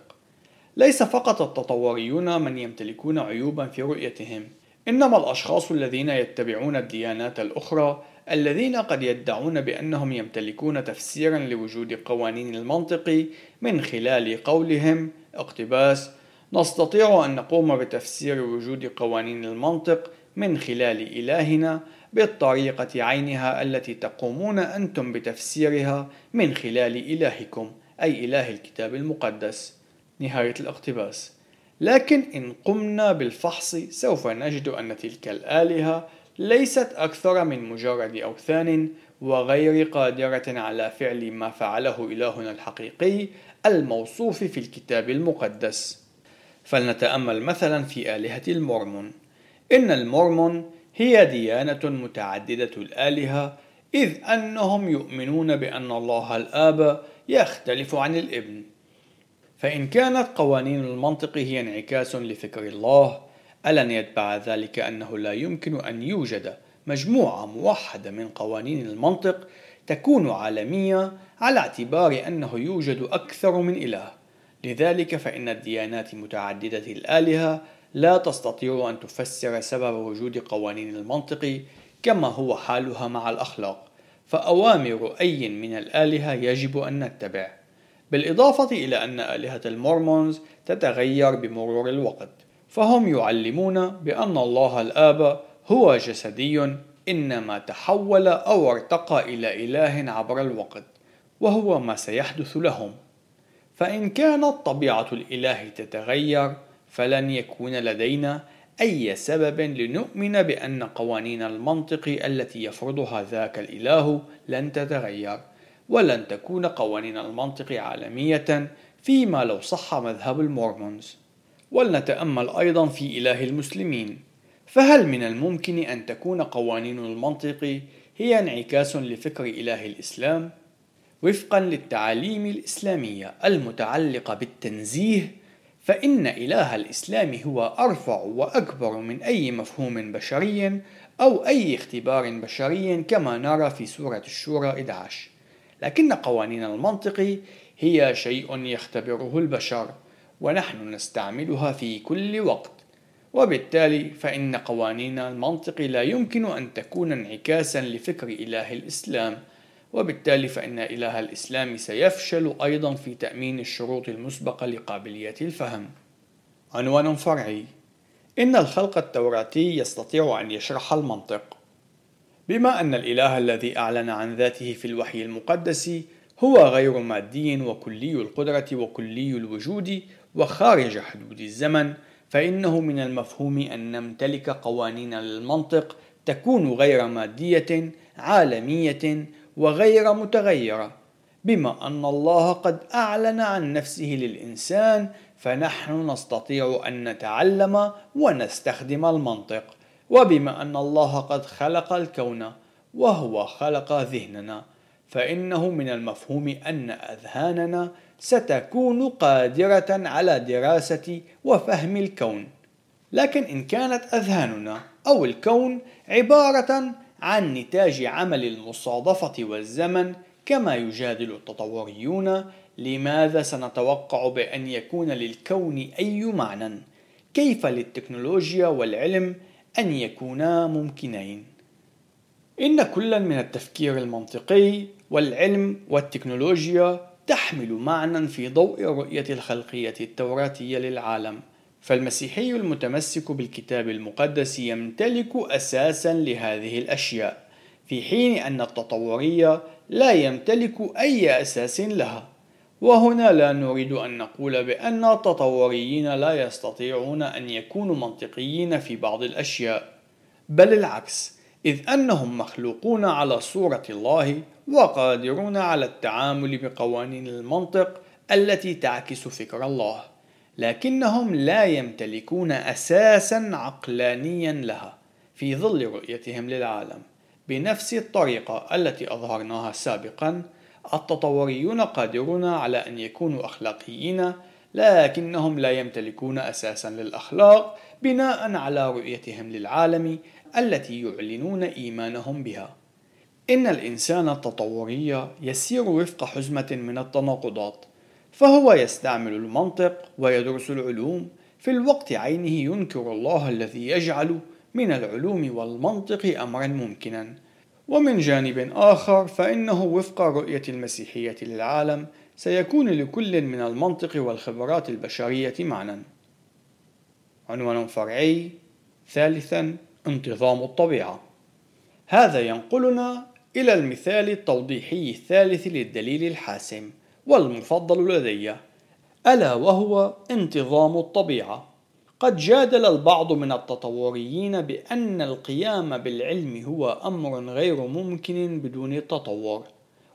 ليس فقط التطوريون من يمتلكون عيوبا في رؤيتهم إنما الأشخاص الذين يتبعون الديانات الأخرى الذين قد يدعون بأنهم يمتلكون تفسيرا لوجود قوانين المنطق من خلال قولهم. اقتباس نستطيع أن نقوم بتفسير وجود قوانين المنطق من خلال إلهنا بالطريقة عينها التي تقومون أنتم بتفسيرها من خلال إلهكم أي إله الكتاب المقدس. نهاية الاقتباس. لكن إن قمنا بالفحص سوف نجد أن تلك الآلهة ليست أكثر من مجرد أوثان وغير قادرة على فعل ما فعله إلهنا الحقيقي الموصوف في الكتاب المقدس. فلنتأمل مثلا في آلهة المورمون. إن المورمون هي ديانة متعددة الآلهة إذ أنهم يؤمنون بأن الله الآب يختلف عن الإبن. فإن كانت قوانين المنطق هي انعكاس لفكر الله ألن يتبع ذلك أنه لا يمكن أن يوجد مجموعة موحدة من قوانين المنطق تكون عالمية على اعتبار أنه يوجد أكثر من إله. لذلك فإن الديانات متعددة الآلهة لا تستطيع أن تفسر سبب وجود قوانين المنطق كما هو حالها مع الأخلاق فأوامر أي من الآلهة يجب أن نتبع. بالإضافة إلى أن آلهة المورمونز تتغير بمرور الوقت. فهم يعلمون بأن الله الآب هو جسدي إنما تحول أو ارتقى إلى إله عبر الوقت وهو ما سيحدث لهم. فإن كانت طبيعة الإله تتغير فلن يكون لدينا أي سبب لنؤمن بأن قوانين المنطق التي يفرضها ذاك الإله لن تتغير ولن تكون قوانين المنطق عالمية فيما لو صح مذهب المورمونز. ولنتأمل أيضا في إله المسلمين. فهل من الممكن أن تكون قوانين المنطق هي انعكاس لفكر إله الإسلام؟ وفقا للتعاليم الإسلامية المتعلقة بالتنزيه فإن إله الإسلام هو أرفع وأكبر من أي مفهوم بشري أو أي اختبار بشري كما نرى في سورة الشورى 11 لكن قوانين المنطق هي شيء يختبره البشر. ونحن نستعملها في كل وقت. وبالتالي فإن قوانين المنطق لا يمكن أن تكون انعكاسا لفكر إله الإسلام. وبالتالي فإن إله الإسلام سيفشل أيضا في تأمين الشروط المسبقة لقابلية الفهم. عنوان فرعي إن الخلق التوراتي يستطيع أن يشرح المنطق. بما أن الإله الذي أعلن عن ذاته في الوحي المقدس هو غير مادي وكلي القدرة وكلي الوجود وخارج حدود الزمن فإنه من المفهوم أن نمتلك قوانين للمنطق تكون غير مادية عالمية وغير متغيرة. بما أن الله قد أعلن عن نفسه للإنسان فنحن نستطيع أن نتعلم ونستخدم المنطق. وبما أن الله قد خلق الكون وهو خلق ذهننا. فإنه من المفهوم أن أذهاننا ستكون قادرة على دراسة وفهم الكون لكن إن كانت أذهاننا أو الكون عبارة عن نتاج عمل المصادفة والزمن كما يجادل التطوريون لماذا سنتوقع بأن يكون للكون أي معنى؟ كيف للتكنولوجيا والعلم أن يكونا ممكنين؟ إن كلا من التفكير المنطقي والعلم والتكنولوجيا تحمل معنى في ضوء الرؤية الخلقية التوراتية للعالم فالمسيحي المتمسك بالكتاب المقدس يمتلك أساسا لهذه الأشياء في حين أن التطورية لا يمتلك أي أساس لها. وهنا لا نريد أن نقول بأن التطوريين لا يستطيعون أن يكونوا منطقيين في بعض الأشياء بل العكس إذ أنهم مخلوقون على صورة الله وقادرون على التعامل بقوانين المنطق التي تعكس فكر الله لكنهم لا يمتلكون أساسا عقلانيا لها في ظل رؤيتهم للعالم. بنفس الطريقة التي أظهرناها سابقا التطوريون قادرون على أن يكونوا أخلاقيين لكنهم لا يمتلكون أساسا للأخلاق بناء على رؤيتهم للعالم التي يعلنون إيمانهم بها. إن الإنسان التطوري يسير وفق حزمة من التناقضات فهو يستعمل المنطق ويدرس العلوم في الوقت عينه ينكر الله الذي يجعل من العلوم والمنطق أمرا ممكنا. ومن جانب آخر فإنه وفق رؤية المسيحية للعالم سيكون لكل من المنطق والخبرات البشرية معنى. عنوان فرعي ثالثا انتظام الطبيعة. هذا ينقلنا إلى المثال التوضيحي الثالث للدليل الحاسم والمفضل لدي. ألا وهو انتظام الطبيعة. قد جادل البعض من التطوريين بأن القيام بالعلم هو أمر غير ممكن بدون التطور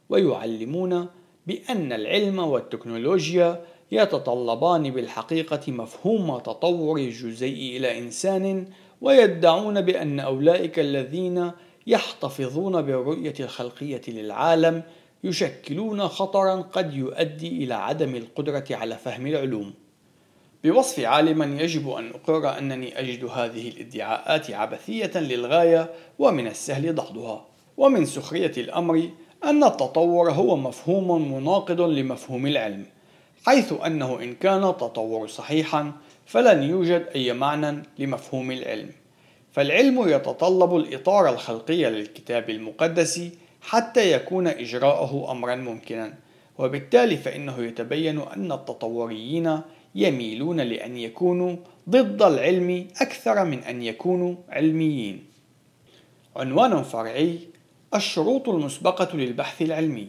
ويعلمون بأن العلم والتكنولوجيا يتطلبان بالحقيقة مفهوم تطور الجزيء إلى إنسان ويدعون بأن أولئك الذين يحتفظون بالرؤية الخلقية للعالم يشكلون خطرا قد يؤدي إلى عدم القدرة على فهم العلوم. بوصف عالما يجب أن أقر أنني أجد هذه الادعاءات عبثية للغاية ومن السهل دحضها. ومن سخرية الأمر أن التطور هو مفهوم مناقض لمفهوم العلم، حيث أنه إن كان التطور صحيحا فلن يوجد أي معنى لمفهوم العلم. فالعلم يتطلب الإطار الخلقي للكتاب المقدس حتى يكون إجراءه أمرا ممكنا وبالتالي فإنه يتبين أن التطوريين يميلون لأن يكونوا ضد العلم أكثر من أن يكونوا علميين عنوان فرعي الشروط المسبقة للبحث العلمي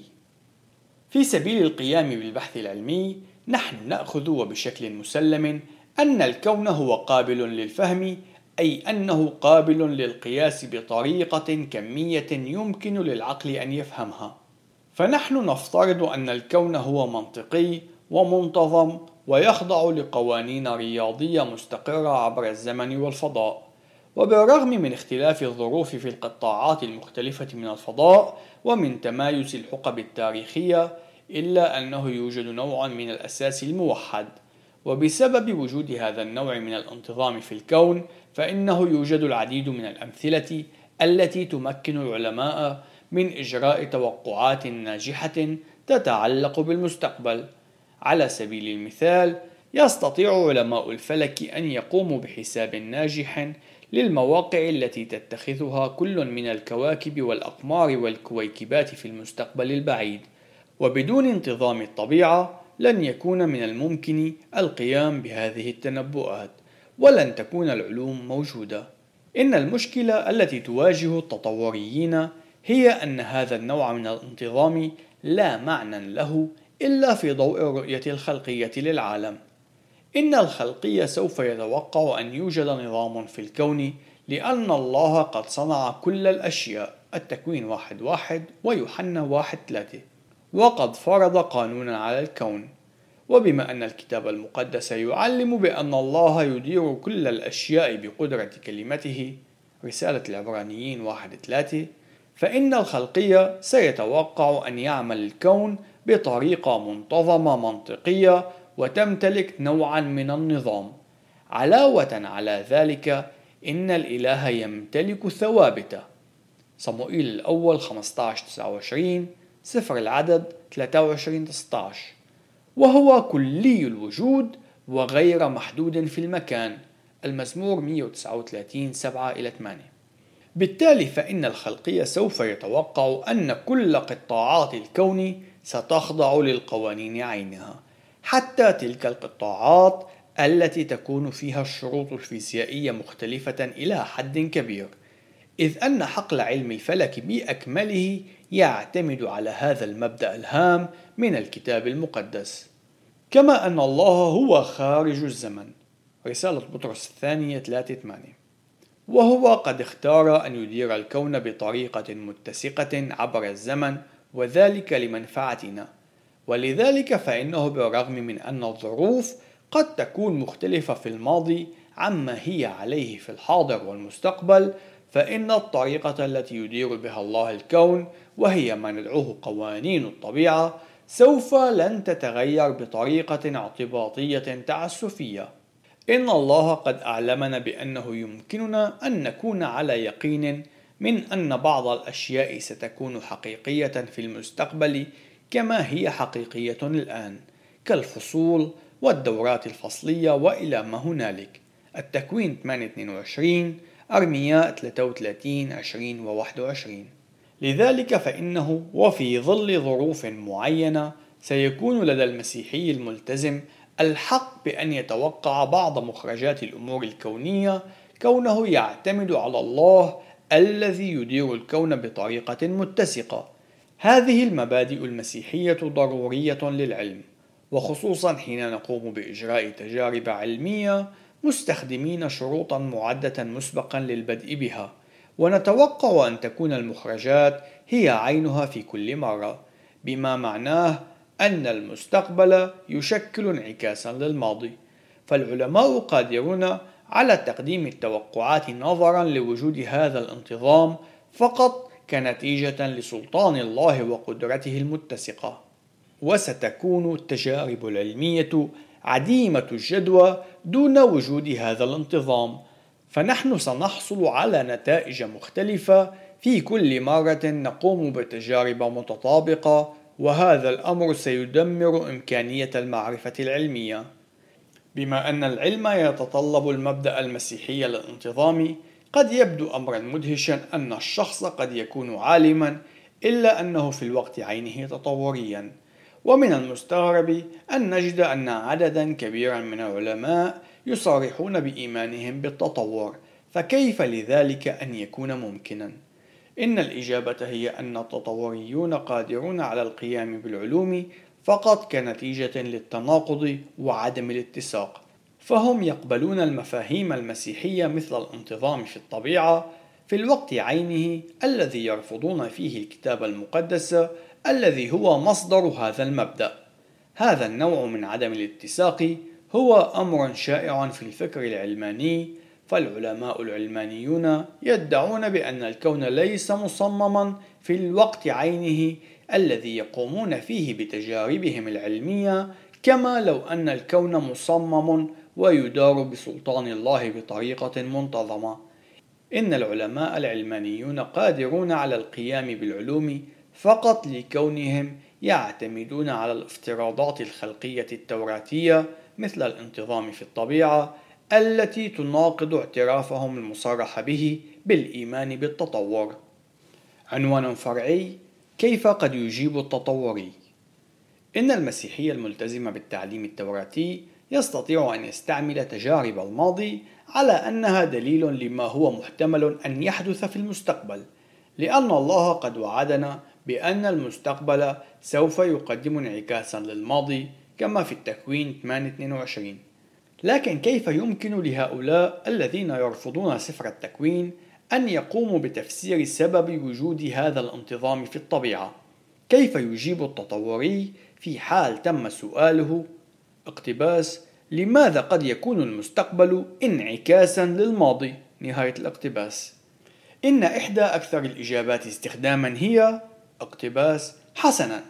في سبيل القيام بالبحث العلمي نحن نأخذ وبشكل مسلم أن الكون هو قابل للفهم أي أنه قابل للقياس بطريقة كمية يمكن للعقل أن يفهمها. فنحن نفترض أن الكون هو منطقي ومنتظم ويخضع لقوانين رياضية مستقرة عبر الزمن والفضاء. وبالرغم من اختلاف الظروف في القطاعات المختلفة من الفضاء ومن تمايز الحقب التاريخية إلا أنه يوجد نوع من الأساس الموحد وبسبب وجود هذا النوع من الانتظام في الكون فإنه يوجد العديد من الأمثلة التي تمكن العلماء من إجراء توقعات ناجحة تتعلق بالمستقبل. على سبيل المثال، يستطيع علماء الفلك أن يقوموا بحساب ناجح للمواقع التي تتخذها كل من الكواكب والأقمار والكويكبات في المستقبل البعيد، وبدون انتظام الطبيعة لن يكون من الممكن القيام بهذه التنبؤات. ولن تكون العلوم موجودة. إن المشكلة التي تواجه التطوريين هي أن هذا النوع من الانتظام لا معنى له إلا في ضوء الرؤية الخلقية للعالم إن الخلقية سوف يتوقع أن يوجد نظام في الكون لأن الله قد صنع كل الأشياء التكوين واحد واحد ويوحنا واحد ثلاثة وقد فرض قانونا على الكون. وبما أن الكتاب المقدس يعلم بأن الله يدير كل الأشياء بقدرة كلمته رسالة العبرانيين واحد ثلاثة فإن الخلقية سيتوقع أن يعمل الكون بطريقة منتظمة منطقية وتمتلك نوعا من النظام. علاوة على ذلك إن الإله يمتلك ثوابت صموئيل الأول 15 29 سفر العدد 23 16 وهو كلي الوجود وغير محدود في المكان المزمور 139 7 إلى 8 بالتالي فإن الخلقية سوف يتوقع أن كل قطاعات الكون ستخضع للقوانين عينها حتى تلك القطاعات التي تكون فيها الشروط الفيزيائية مختلفة إلى حد كبير. إذ أن حقل علم الفلك بأكمله يعتمد على هذا المبدأ الهام من الكتاب المقدس. كما أن الله هو خارج الزمن. رسالة بطرس الثانية 3 8 وهو قد اختار أن يدير الكون بطريقة متسقة عبر الزمن وذلك لمنفعتنا. ولذلك فإنه بالرغم من أن الظروف قد تكون مختلفة في الماضي عما هي عليه في الحاضر والمستقبل فإن الطريقة التي يدير بها الله الكون وهي ما ندعوه قوانين الطبيعة سوف لن تتغير بطريقة اعتباطية تعسفية. إن الله قد أعلمنا بأنه يمكننا أن نكون على يقين من أن بعض الأشياء ستكون حقيقية في المستقبل كما هي حقيقية الآن كالفصول والدورات الفصلية وإلى ما هنالك. التكوين 822 أرمياء 33 20 و 21 لذلك فإنه وفي ظل ظروف معينة سيكون لدى المسيحي الملتزم الحق بأن يتوقع بعض مخرجات الأمور الكونية كونه يعتمد على الله الذي يدير الكون بطريقة متسقة. هذه المبادئ المسيحية ضرورية للعلم، وخصوصا حين نقوم بإجراء تجارب علمية مستخدمين شروطا معدة مسبقا للبدء بها، ونتوقع أن تكون المخرجات هي عينها في كل مرة، بما معناه أن المستقبل يشكل انعكاسا للماضي، فالعلماء قادرون على تقديم التوقعات نظرا لوجود هذا الانتظام فقط كنتيجة لسلطان الله وقدرته المتسقة. وستكون التجارب العلمية عديمة الجدوى دون وجود هذا الانتظام، فنحن سنحصل على نتائج مختلفة في كل مرة نقوم بتجارب متطابقة، وهذا الأمر سيدمر إمكانية المعرفة العلمية. بما أن العلم يتطلب المبدأ المسيحي للانتظام قد يبدو أمرا مدهشا أن الشخص قد يكون عالما إلا أنه في الوقت عينه تطوريا ومن المستغرب أن نجد أن عددا كبيرا من العلماء يصارحون بإيمانهم بالتطور فكيف لذلك أن يكون ممكنا؟ إن الإجابة هي أن التطوريون قادرون على القيام بالعلوم فقط كنتيجة للتناقض وعدم الاتساق فهم يقبلون المفاهيم المسيحية مثل الانتظام في الطبيعة في الوقت عينه الذي يرفضون فيه الكتاب المقدس الذي هو مصدر هذا المبدأ هذا النوع من عدم الاتساق هو أمر شائع في الفكر العلماني فالعلماء العلمانيون يدعون بأن الكون ليس مصمما في الوقت عينه الذي يقومون فيه بتجاربهم العلمية كما لو أن الكون مصمم ويدار بسلطان الله بطريقة منتظمة. إن العلماء العلمانيون قادرون على القيام بالعلوم فقط لكونهم يعتمدون على الافتراضات الخلقية التوراتية مثل الانتظام في الطبيعة التي تناقض اعترافهم المصرح به بالإيمان بالتطور. عنوان فرعي كيف قد يجيب التطوري؟ إن المسيحية الملتزمة بالتعليم التوراتي يستطيع أن يستعمل تجارب الماضي على أنها دليل لما هو محتمل أن يحدث في المستقبل، لأن الله قد وعدنا بأن المستقبل سوف يقدم انعكاسا للماضي كما في التكوين 822 لكن كيف يمكن لهؤلاء الذين يرفضون سفر التكوين أن يقوموا بتفسير سبب وجود هذا الانتظام في الطبيعة؟ كيف يجيب التطوري في حال تم سؤاله؟ اقتباس لماذا قد يكون المستقبل انعكاسا للماضي؟ نهاية الاقتباس. إن إحدى أكثر الإجابات استخداما هي اقتباس حسنا.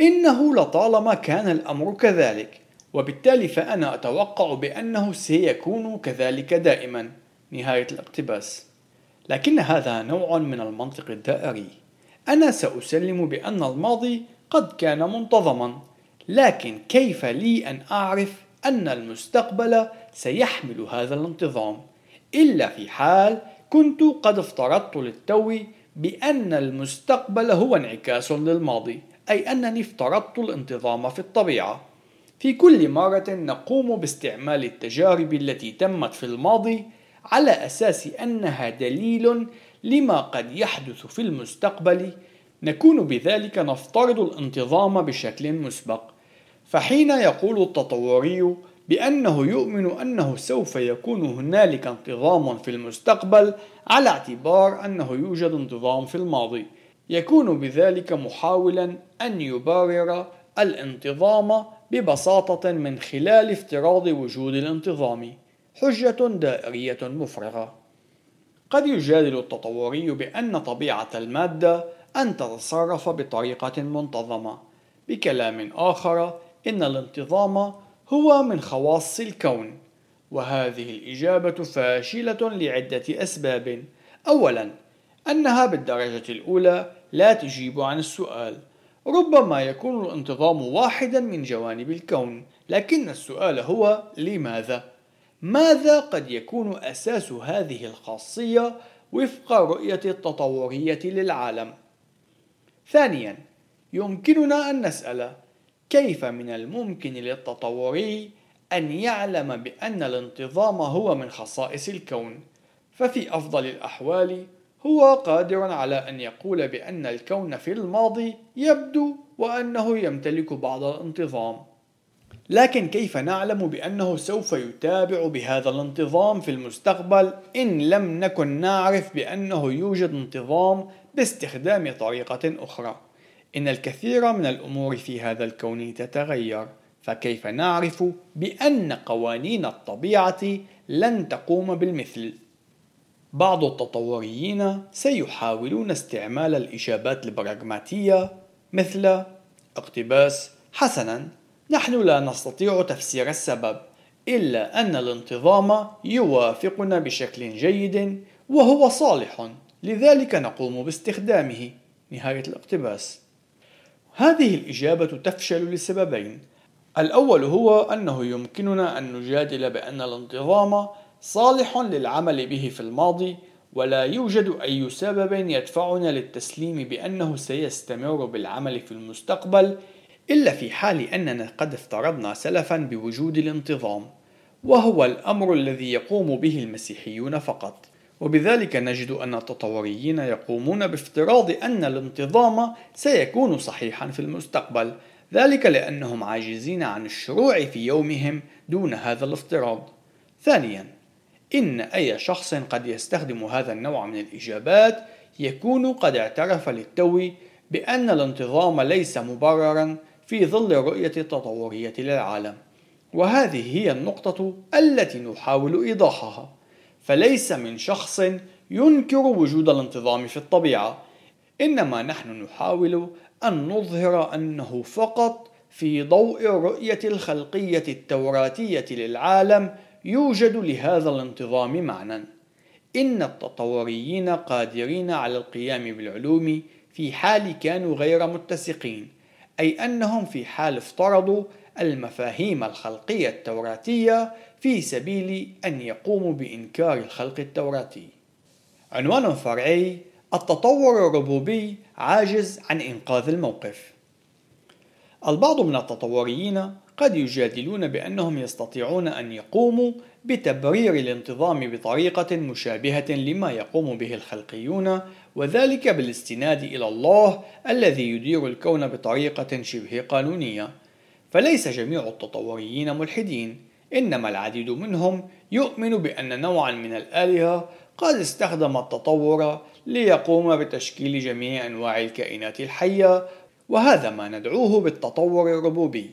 إنه لطالما كان الأمر كذلك وبالتالي فأنا أتوقع بأنه سيكون كذلك دائما. نهاية الاقتباس. لكن هذا نوع من المنطق الدائري. أنا سأسلم بأن الماضي قد كان منتظما لكن كيف لي أن أعرف أن المستقبل سيحمل هذا الانتظام؟ إلا في حال كنت قد افترضت للتو بأن المستقبل هو انعكاس للماضي. أي أنني افترضت الانتظام في الطبيعة. في كل مرة نقوم باستعمال التجارب التي تمت في الماضي على أساس أنها دليل لما قد يحدث في المستقبل نكون بذلك نفترض الانتظام بشكل مسبق. فحين يقول التطوري بأنه يؤمن أنه سوف يكون هنالك انتظام في المستقبل على اعتبار أنه يوجد انتظام في الماضي. يكون بذلك محاولا أن يبرر الانتظام ببساطة من خلال افتراض وجود الانتظام. حجة دائرية مفرغة. قد يجادل التطوري بأن طبيعة المادة أن تتصرف بطريقة منتظمة. بكلام آخر إن الانتظام هو من خواص الكون وهذه الإجابة فاشلة لعدة أسباب. أولا أنها بالدرجة الأولى لا تجيب عن السؤال. ربما يكون الانتظام واحدا من جوانب الكون لكن السؤال هو لماذا؟ ماذا قد يكون أساس هذه الخاصية وفق رؤية التطورية للعالم؟ ثانيا يمكننا أن نسأل كيف من الممكن للتطوري أن يعلم بأن الانتظام هو من خصائص الكون؟ ففي أفضل الأحوال هو قادر على أن يقول بأن الكون في الماضي يبدو وأنه يمتلك بعض الانتظام. لكن كيف نعلم بأنه سوف يتابع بهذا الانتظام في المستقبل إن لم نكن نعرف بأنه يوجد انتظام باستخدام طريقة أخرى؟ إن الكثير من الأمور في هذا الكون تتغير فكيف نعرف بأن قوانين الطبيعة لن تقوم بالمثل؟ بعض التطوريين سيحاولون استعمال الإجابات البراغماتية مثل اقتباس حسنا نحن لا نستطيع تفسير السبب إلا أن الانتظام يوافقنا بشكل جيد وهو صالح لذلك نقوم باستخدامه. نهاية الاقتباس. هذه الإجابة تفشل لسببين. الأول هو أنه يمكننا أن نجادل بأن الانتظام صالح للعمل به في الماضي ولا يوجد أي سبب يدفعنا للتسليم بأنه سيستمر بالعمل في المستقبل إلا في حال أننا قد افترضنا سلفا بوجود الانتظام وهو الأمر الذي يقوم به المسيحيون فقط. وبذلك نجد أن التطوريين يقومون بافتراض أن الانتظام سيكون صحيحا في المستقبل ذلك لأنهم عاجزين عن الشروع في يومهم دون هذا الافتراض. ثانيا إن أي شخص قد يستخدم هذا النوع من الإجابات يكون قد اعترف للتو بأن الانتظام ليس مبررا في ظل الرؤية التطورية للعالم. وهذه هي النقطة التي نحاول إيضاحها. فليس من شخص ينكر وجود الانتظام في الطبيعة إنما نحن نحاول أن نظهر أنه فقط في ضوء الرؤية الخلقية التوراتية للعالم يوجد لهذا الانتظام معنى إن التطوريين قادرين على القيام بالعلوم في حال كانوا غير متسقين أي أنهم في حال افترضوا المفاهيم الخلقية التوراتية في سبيل أن يقوموا بإنكار الخلق التوراتي. عنوان فرعي التطور الربوبي عاجز عن إنقاذ الموقف. البعض من التطوريين قد يجادلون بأنهم يستطيعون أن يقوموا بتبرير الانتظام بطريقة مشابهة لما يقوم به الخلقيون وذلك بالاستناد إلى الله الذي يدير الكون بطريقة شبه قانونية. فليس جميع التطوريين ملحدين إنما العديد منهم يؤمن بأن نوعا من الآلهة قد استخدم التطور ليقوم بتشكيل جميع أنواع الكائنات الحية وهذا ما ندعوه بالتطور الربوبي.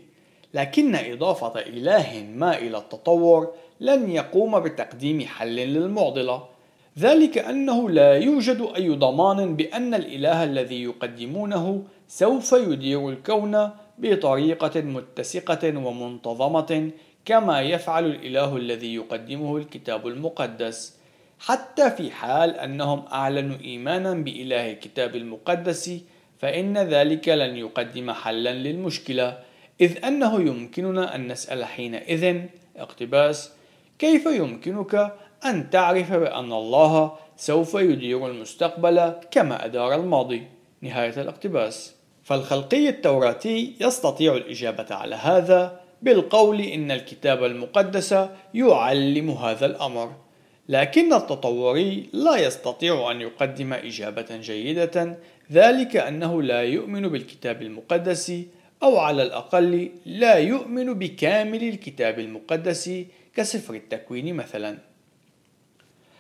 لكن إضافة إله ما إلى التطور لن يقوم بتقديم حل للمعضلة. ذلك أنه لا يوجد أي ضمان بأن الإله الذي يقدمونه سوف يدير الكون بطريقة متسقة ومنتظمة كما يفعل الإله الذي يقدمه الكتاب المقدس. حتى في حال أنهم أعلنوا إيمانا بإله الكتاب المقدس فإن ذلك لن يقدم حلا للمشكلة إذ أنه يمكننا أن نسأل حينئذ اقتباس كيف يمكنك أن تعرف بأن الله سوف يدير المستقبل كما أدار الماضي؟ نهاية الاقتباس. فالخلقي التوراتي يستطيع الإجابة على هذا بالقول إن الكتاب المقدس يعلم هذا الأمر لكن التطوري لا يستطيع أن يقدم إجابة جيدة ذلك أنه لا يؤمن بالكتاب المقدس أو على الأقل لا يؤمن بكامل الكتاب المقدس كسفر التكوين مثلا.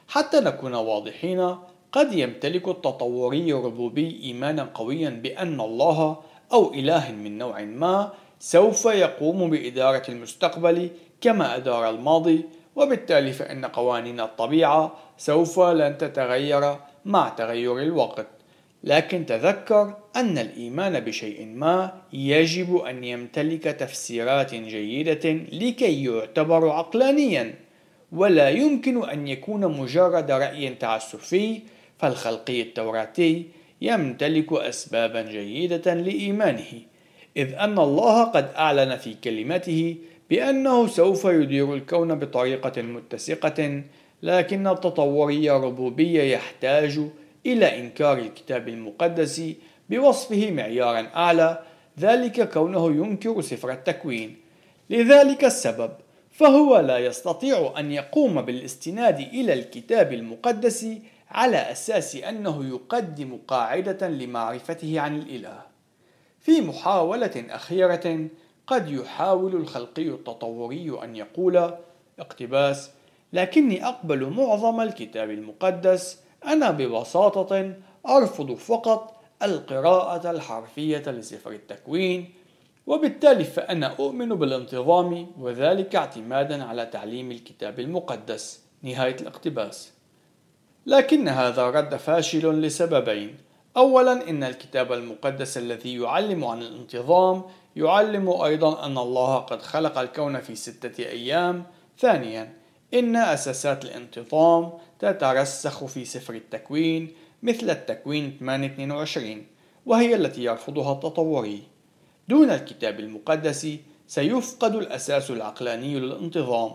حتى نكون واضحين قد يمتلك التطوري الربوبي إيمانا قويا بأن الله أو إله من نوع ما سوف يقوم بإدارة المستقبل كما أدار الماضي وبالتالي فإن قوانين الطبيعة سوف لن تتغير مع تغير الوقت. لكن تذكر أن الإيمان بشيء ما يجب أن يمتلك تفسيرات جيدة لكي يعتبر عقلانيا ولا يمكن أن يكون مجرد رأي تعسفي فالخلقي التوراتي يمتلك أسبابا جيدة لإيمانه إذ أن الله قد أعلن في كلمته بأنه سوف يدير الكون بطريقة متسقة لكن التطوري الربوبي يحتاج إلى إنكار الكتاب المقدس بوصفه معيارا أعلى ذلك كونه ينكر سفر التكوين. لذلك السبب فهو لا يستطيع أن يقوم بالاستناد إلى الكتاب المقدس على أساس أنه يقدم قاعدة لمعرفته عن الإله. في محاولة أخيرة قد يحاول الخلقي التطوري أن يقول اقتباس لكني أقبل معظم الكتاب المقدس أنا ببساطة أرفض فقط القراءة الحرفية لسفر التكوين وبالتالي فأنا أؤمن بالانتظام وذلك اعتمادا على تعليم الكتاب المقدس نهاية الاقتباس. لكن هذا رد فاشل لسببين. أولا إن الكتاب المقدس الذي يعلم عن الانتظام يعلم أيضا أن الله قد خلق الكون في ستة أيام. ثانيا إن أساسات الانتظام تترسخ في سفر التكوين مثل التكوين 822 وهي التي يرفضها التطوري. دون الكتاب المقدس سيفقد الأساس العقلاني للانتظام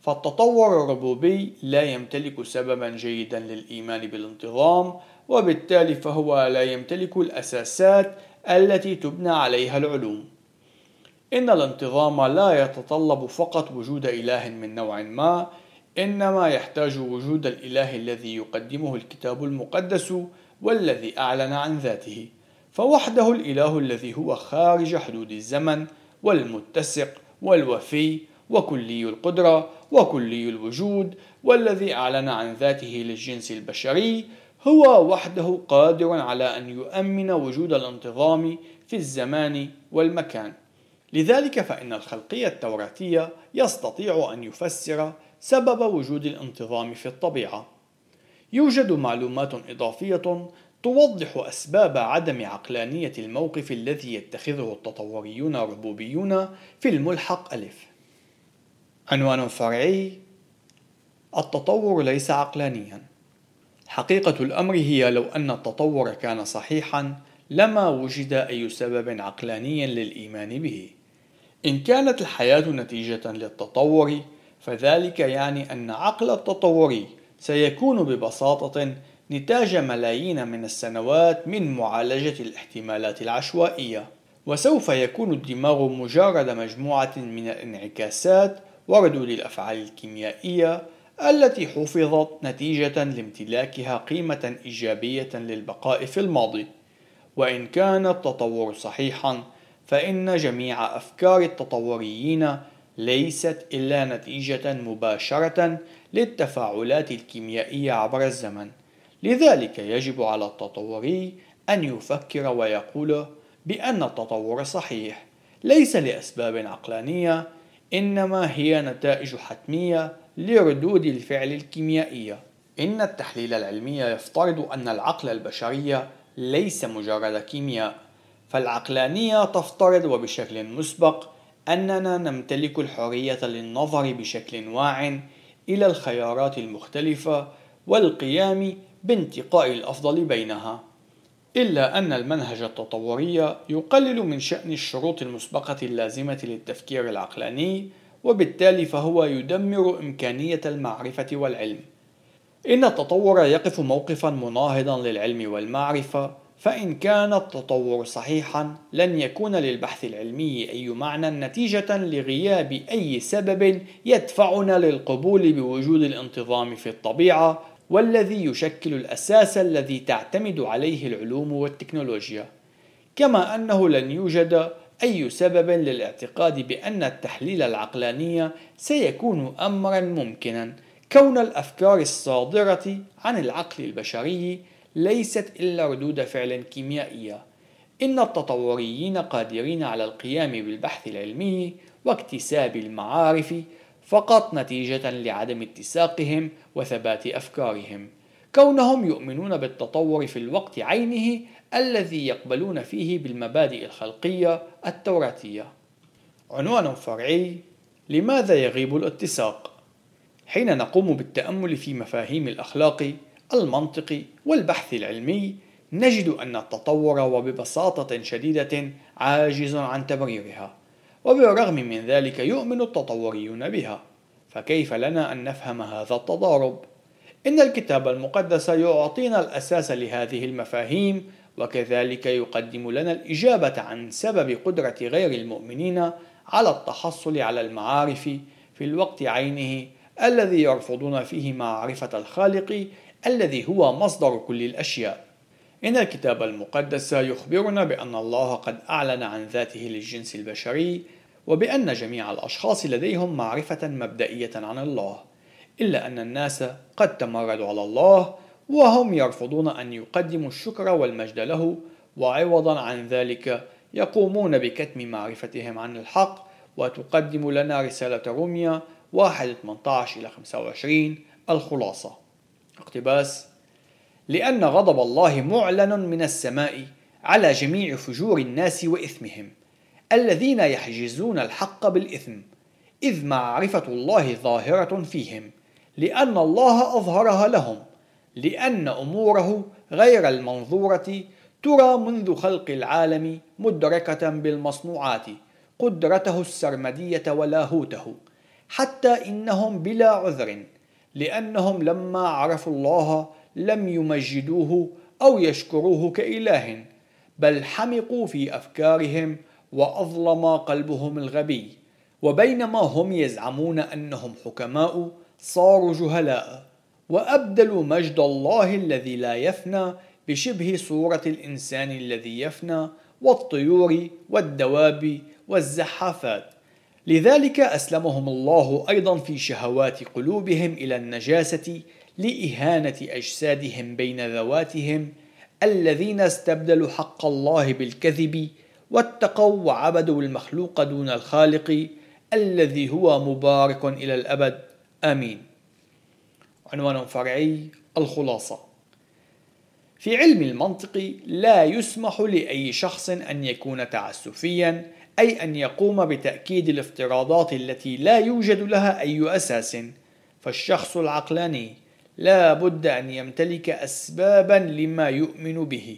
فالتطور الربوبي لا يمتلك سببا جيدا للإيمان بالانتظام وبالتالي فهو لا يمتلك الأساسات التي تبنى عليها العلوم. إن الانتظام لا يتطلب فقط وجود إله من نوع ما إنما يحتاج وجود الإله الذي يقدمه الكتاب المقدس والذي أعلن عن ذاته فوحده الإله الذي هو خارج حدود الزمن والمتسق والوفي وكلي القدرة وكلي الوجود والذي أعلن عن ذاته للجنس البشري هو وحده قادر على أن يؤمن وجود الانتظام في الزمان والمكان. لذلك فإن الخلقية التوراتية يستطيع أن يفسر سبب وجود الانتظام في الطبيعة. يوجد معلومات إضافية توضح أسباب عدم عقلانية الموقف الذي يتخذه التطوريون الربوبيون في الملحق ألف. عنوان فرعي التطور ليس عقلانيا. حقيقة الأمر هي لو أن التطور كان صحيحا لما وجد أي سبب عقلاني للإيمان به. إن كانت الحياة نتيجة للتطور فذلك يعني أن عقل التطوري سيكون ببساطة نتاج ملايين من السنوات من معالجة الاحتمالات العشوائية. وسوف يكون الدماغ مجرد مجموعة من الانعكاسات وردود الأفعال الكيميائية التي حفظت نتيجة لامتلاكها قيمة إيجابية للبقاء في الماضي. وإن كان التطور صحيحا فإن جميع أفكار التطوريين ليست إلا نتيجة مباشرة للتفاعلات الكيميائية عبر الزمن. لذلك يجب على التطوري أن يفكر ويقول بأن التطور صحيح ليس لأسباب عقلانية إنما هي نتائج حتمية لردود الفعل الكيميائية. إن التحليل العلمي يفترض أن العقل البشري ليس مجرد كيمياء فالعقلانية تفترض وبشكل مسبق أننا نمتلك الحرية للنظر بشكل واع إلى الخيارات المختلفة والقيام بانتقاء الأفضل بينها إلا أن المنهج التطوري يقلل من شأن الشروط المسبقة اللازمة للتفكير العقلاني وبالتالي فهو يدمر إمكانية المعرفة والعلم. إن التطور يقف موقفا مناهضا للعلم والمعرفة فإن كان التطور صحيحا لن يكون للبحث العلمي أي معنى نتيجة لغياب أي سبب يدفعنا للقبول بوجود الانتظام في الطبيعة والذي يشكل الأساس الذي تعتمد عليه العلوم والتكنولوجيا. كما أنه لن يوجد أي سبب للاعتقاد بأن التحليل العقلاني سيكون أمرا ممكنا كون الأفكار الصادرة عن العقل البشري ليست إلا ردود فعل كيميائية. إن التطوريين قادرين على القيام بالبحث العلمي واكتساب المعارف فقط نتيجة لعدم اتساقهم وثبات أفكارهم. كونهم يؤمنون بالتطور في الوقت عينه الذي يقبلون فيه بالمبادئ الخلقية التوراتية. عنوان فرعي لماذا يغيب الاتساق؟ حين نقوم بالتأمل في مفاهيم الأخلاق المنطق والبحث العلمي نجد أن التطور وببساطة شديدة عاجز عن تبريرها وبالرغم من ذلك يؤمن التطوريون بها فكيف لنا أن نفهم هذا التضارب؟ إن الكتاب المقدس يعطينا الأساس لهذه المفاهيم وكذلك يقدم لنا الإجابة عن سبب قدرة غير المؤمنين على التحصل على المعارف في الوقت عينه الذي يرفضون فيه معرفة الخالق الذي هو مصدر كل الأشياء. إن الكتاب المقدس يخبرنا بأن الله قد أعلن عن ذاته للجنس البشري وبأن جميع الأشخاص لديهم معرفة مبدئية عن الله، إلا أن الناس قد تمردوا على الله وهم يرفضون أن يقدموا الشكر والمجد له وعوضا عن ذلك يقومون بكتم معرفتهم عن الحق وتقدم لنا رسالة روميا 1 18 إلى 25 الخلاصة اقتباس. لأن غضب الله معلن من السماء على جميع فجور الناس وإثمهم الذين يحجزون الحق بالإثم إذ معرفة الله ظاهرة فيهم لأن الله أظهرها لهم لأن أموره غير المنظورة ترى منذ خلق العالم مدركة بالمصنوعات قدرته السرمدية ولاهوته حتى إنهم بلا عذر لأنهم لما عرفوا الله لم يمجدوه أو يشكروه كإله بل حمقوا في أفكارهم وأظلم قلبهم الغبي. وبينما هم يزعمون أنهم حكماء صاروا جهلاء وأبدلوا مجد الله الذي لا يفنى بشبه صورة الإنسان الذي يفنى والطيور والدواب والزحافات. لذلك أسلمهم الله أيضا في شهوات قلوبهم إلى النجاسة لإهانة أجسادهم بين ذواتهم الذين استبدلوا حق الله بالكذب واتقوا وعبدوا المخلوق دون الخالق الذي هو مبارك إلى الأبد. آمين. عنوان فرعي الخلاصة. في علم المنطق لا يسمح لأي شخص أن يكون تعسفيا أي أن يقوم بتأكيد الافتراضات التي لا يوجد لها أي أساس. فالشخص العقلاني لا بد أن يمتلك أسبابا لما يؤمن به.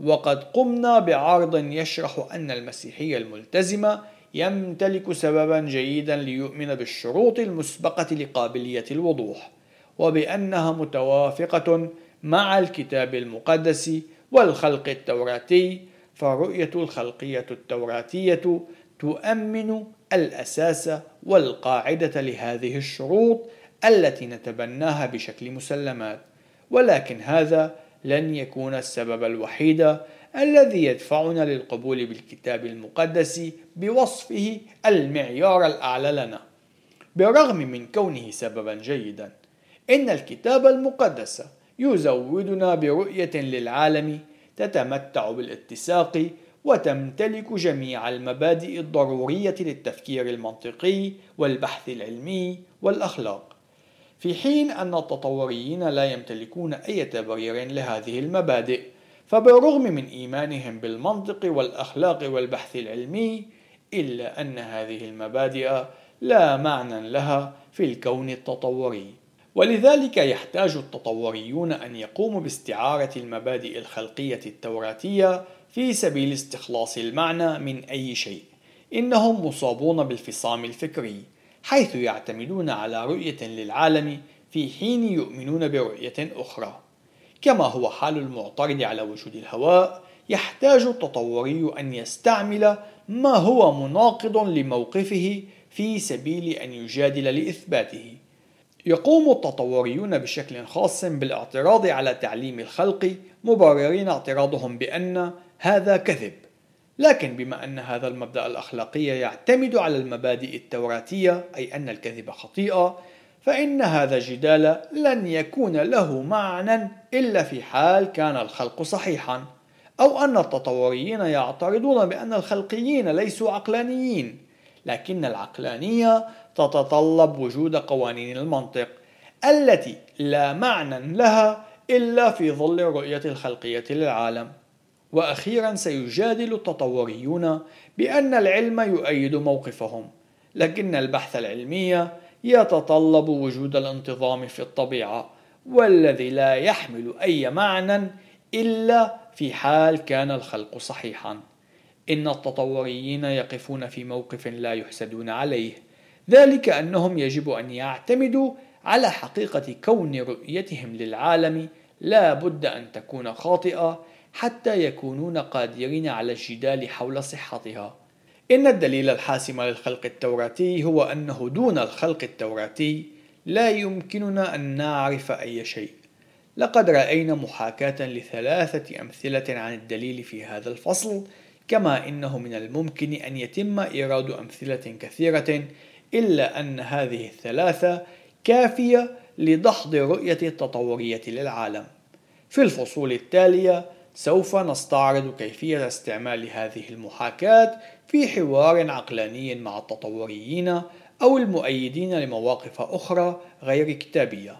وقد قمنا بعرض يشرح أن المسيحية الملتزمة يمتلك سببا جيدا ليؤمن بالشروط المسبقة لقابلية الوضوح وبأنها متوافقة مع الكتاب المقدس والخلق التوراتي فرؤية الخلقية التوراتية تؤمن الأساس والقاعدة لهذه الشروط التي نتبناها بشكل مسلمات. ولكن هذا لن يكون السبب الوحيد الذي يدفعنا للقبول بالكتاب المقدس بوصفه المعيار الأعلى لنا. بالرغم من كونه سببا جيدا إن الكتاب المقدس يزودنا برؤية للعالم تتمتع بالاتساق وتمتلك جميع المبادئ الضرورية للتفكير المنطقي والبحث العلمي والأخلاق. في حين أن التطوريين لا يمتلكون أي تبرير لهذه المبادئ فبالرغم من إيمانهم بالمنطق والأخلاق والبحث العلمي إلا أن هذه المبادئ لا معنى لها في الكون التطوري. ولذلك يحتاج التطوريون أن يقوموا باستعارة المبادئ الخلقية التوراتية في سبيل استخلاص المعنى من أي شيء. إنهم مصابون بالفصام الفكري حيث يعتمدون على رؤية للعالم في حين يؤمنون برؤية أخرى. كما هو حال المعترض على وجود الهواء يحتاج التطوري أن يستعمل ما هو مناقض لموقفه في سبيل أن يجادل لإثباته. يقوم التطوريون بشكل خاص بالاعتراض على تعليم الخلق مبررين اعتراضهم بأن هذا كذب. لكن بما أن هذا المبدأ الأخلاقي يعتمد على المبادئ التوراتية أي أن الكذب خطيئة فإن هذا الجدال لن يكون له معنى إلا في حال كان الخلق صحيحا أو أن التطوريين يعترضون بأن الخلقيين ليسوا عقلانيين. لكن العقلانية تتطلب وجود قوانين المنطق التي لا معنى لها إلا في ظل الرؤية الخلقية للعالم. وأخيرا سيجادل التطوريون بأن العلم يؤيد موقفهم لكن البحث العلمي يتطلب وجود الانتظام في الطبيعة والذي لا يحمل أي معنى إلا في حال كان الخلق صحيحا. إن التطوريين يقفون في موقف لا يحسدون عليه ذلك أنهم يجب أن يعتمدوا على حقيقة كون رؤيتهم للعالم. لا بد أن تكون خاطئة حتى يكونون قادرين على الجدال حول صحتها. إن الدليل الحاسم للخلق التوراتي هو أنه دون الخلق التوراتي لا يمكننا أن نعرف أي شيء. لقد رأينا محاكاة لثلاثة أمثلة عن الدليل في هذا الفصل كما إنه من الممكن أن يتم إيراد أمثلة كثيرة إلا أن هذه الثلاثة كافية لدحض رؤية التطورية للعالم. في الفصول التالية سوف نستعرض كيفية استعمال هذه المحاكاة في حوار عقلاني مع التطوريين أو المؤيدين لمواقف أخرى غير كتابية.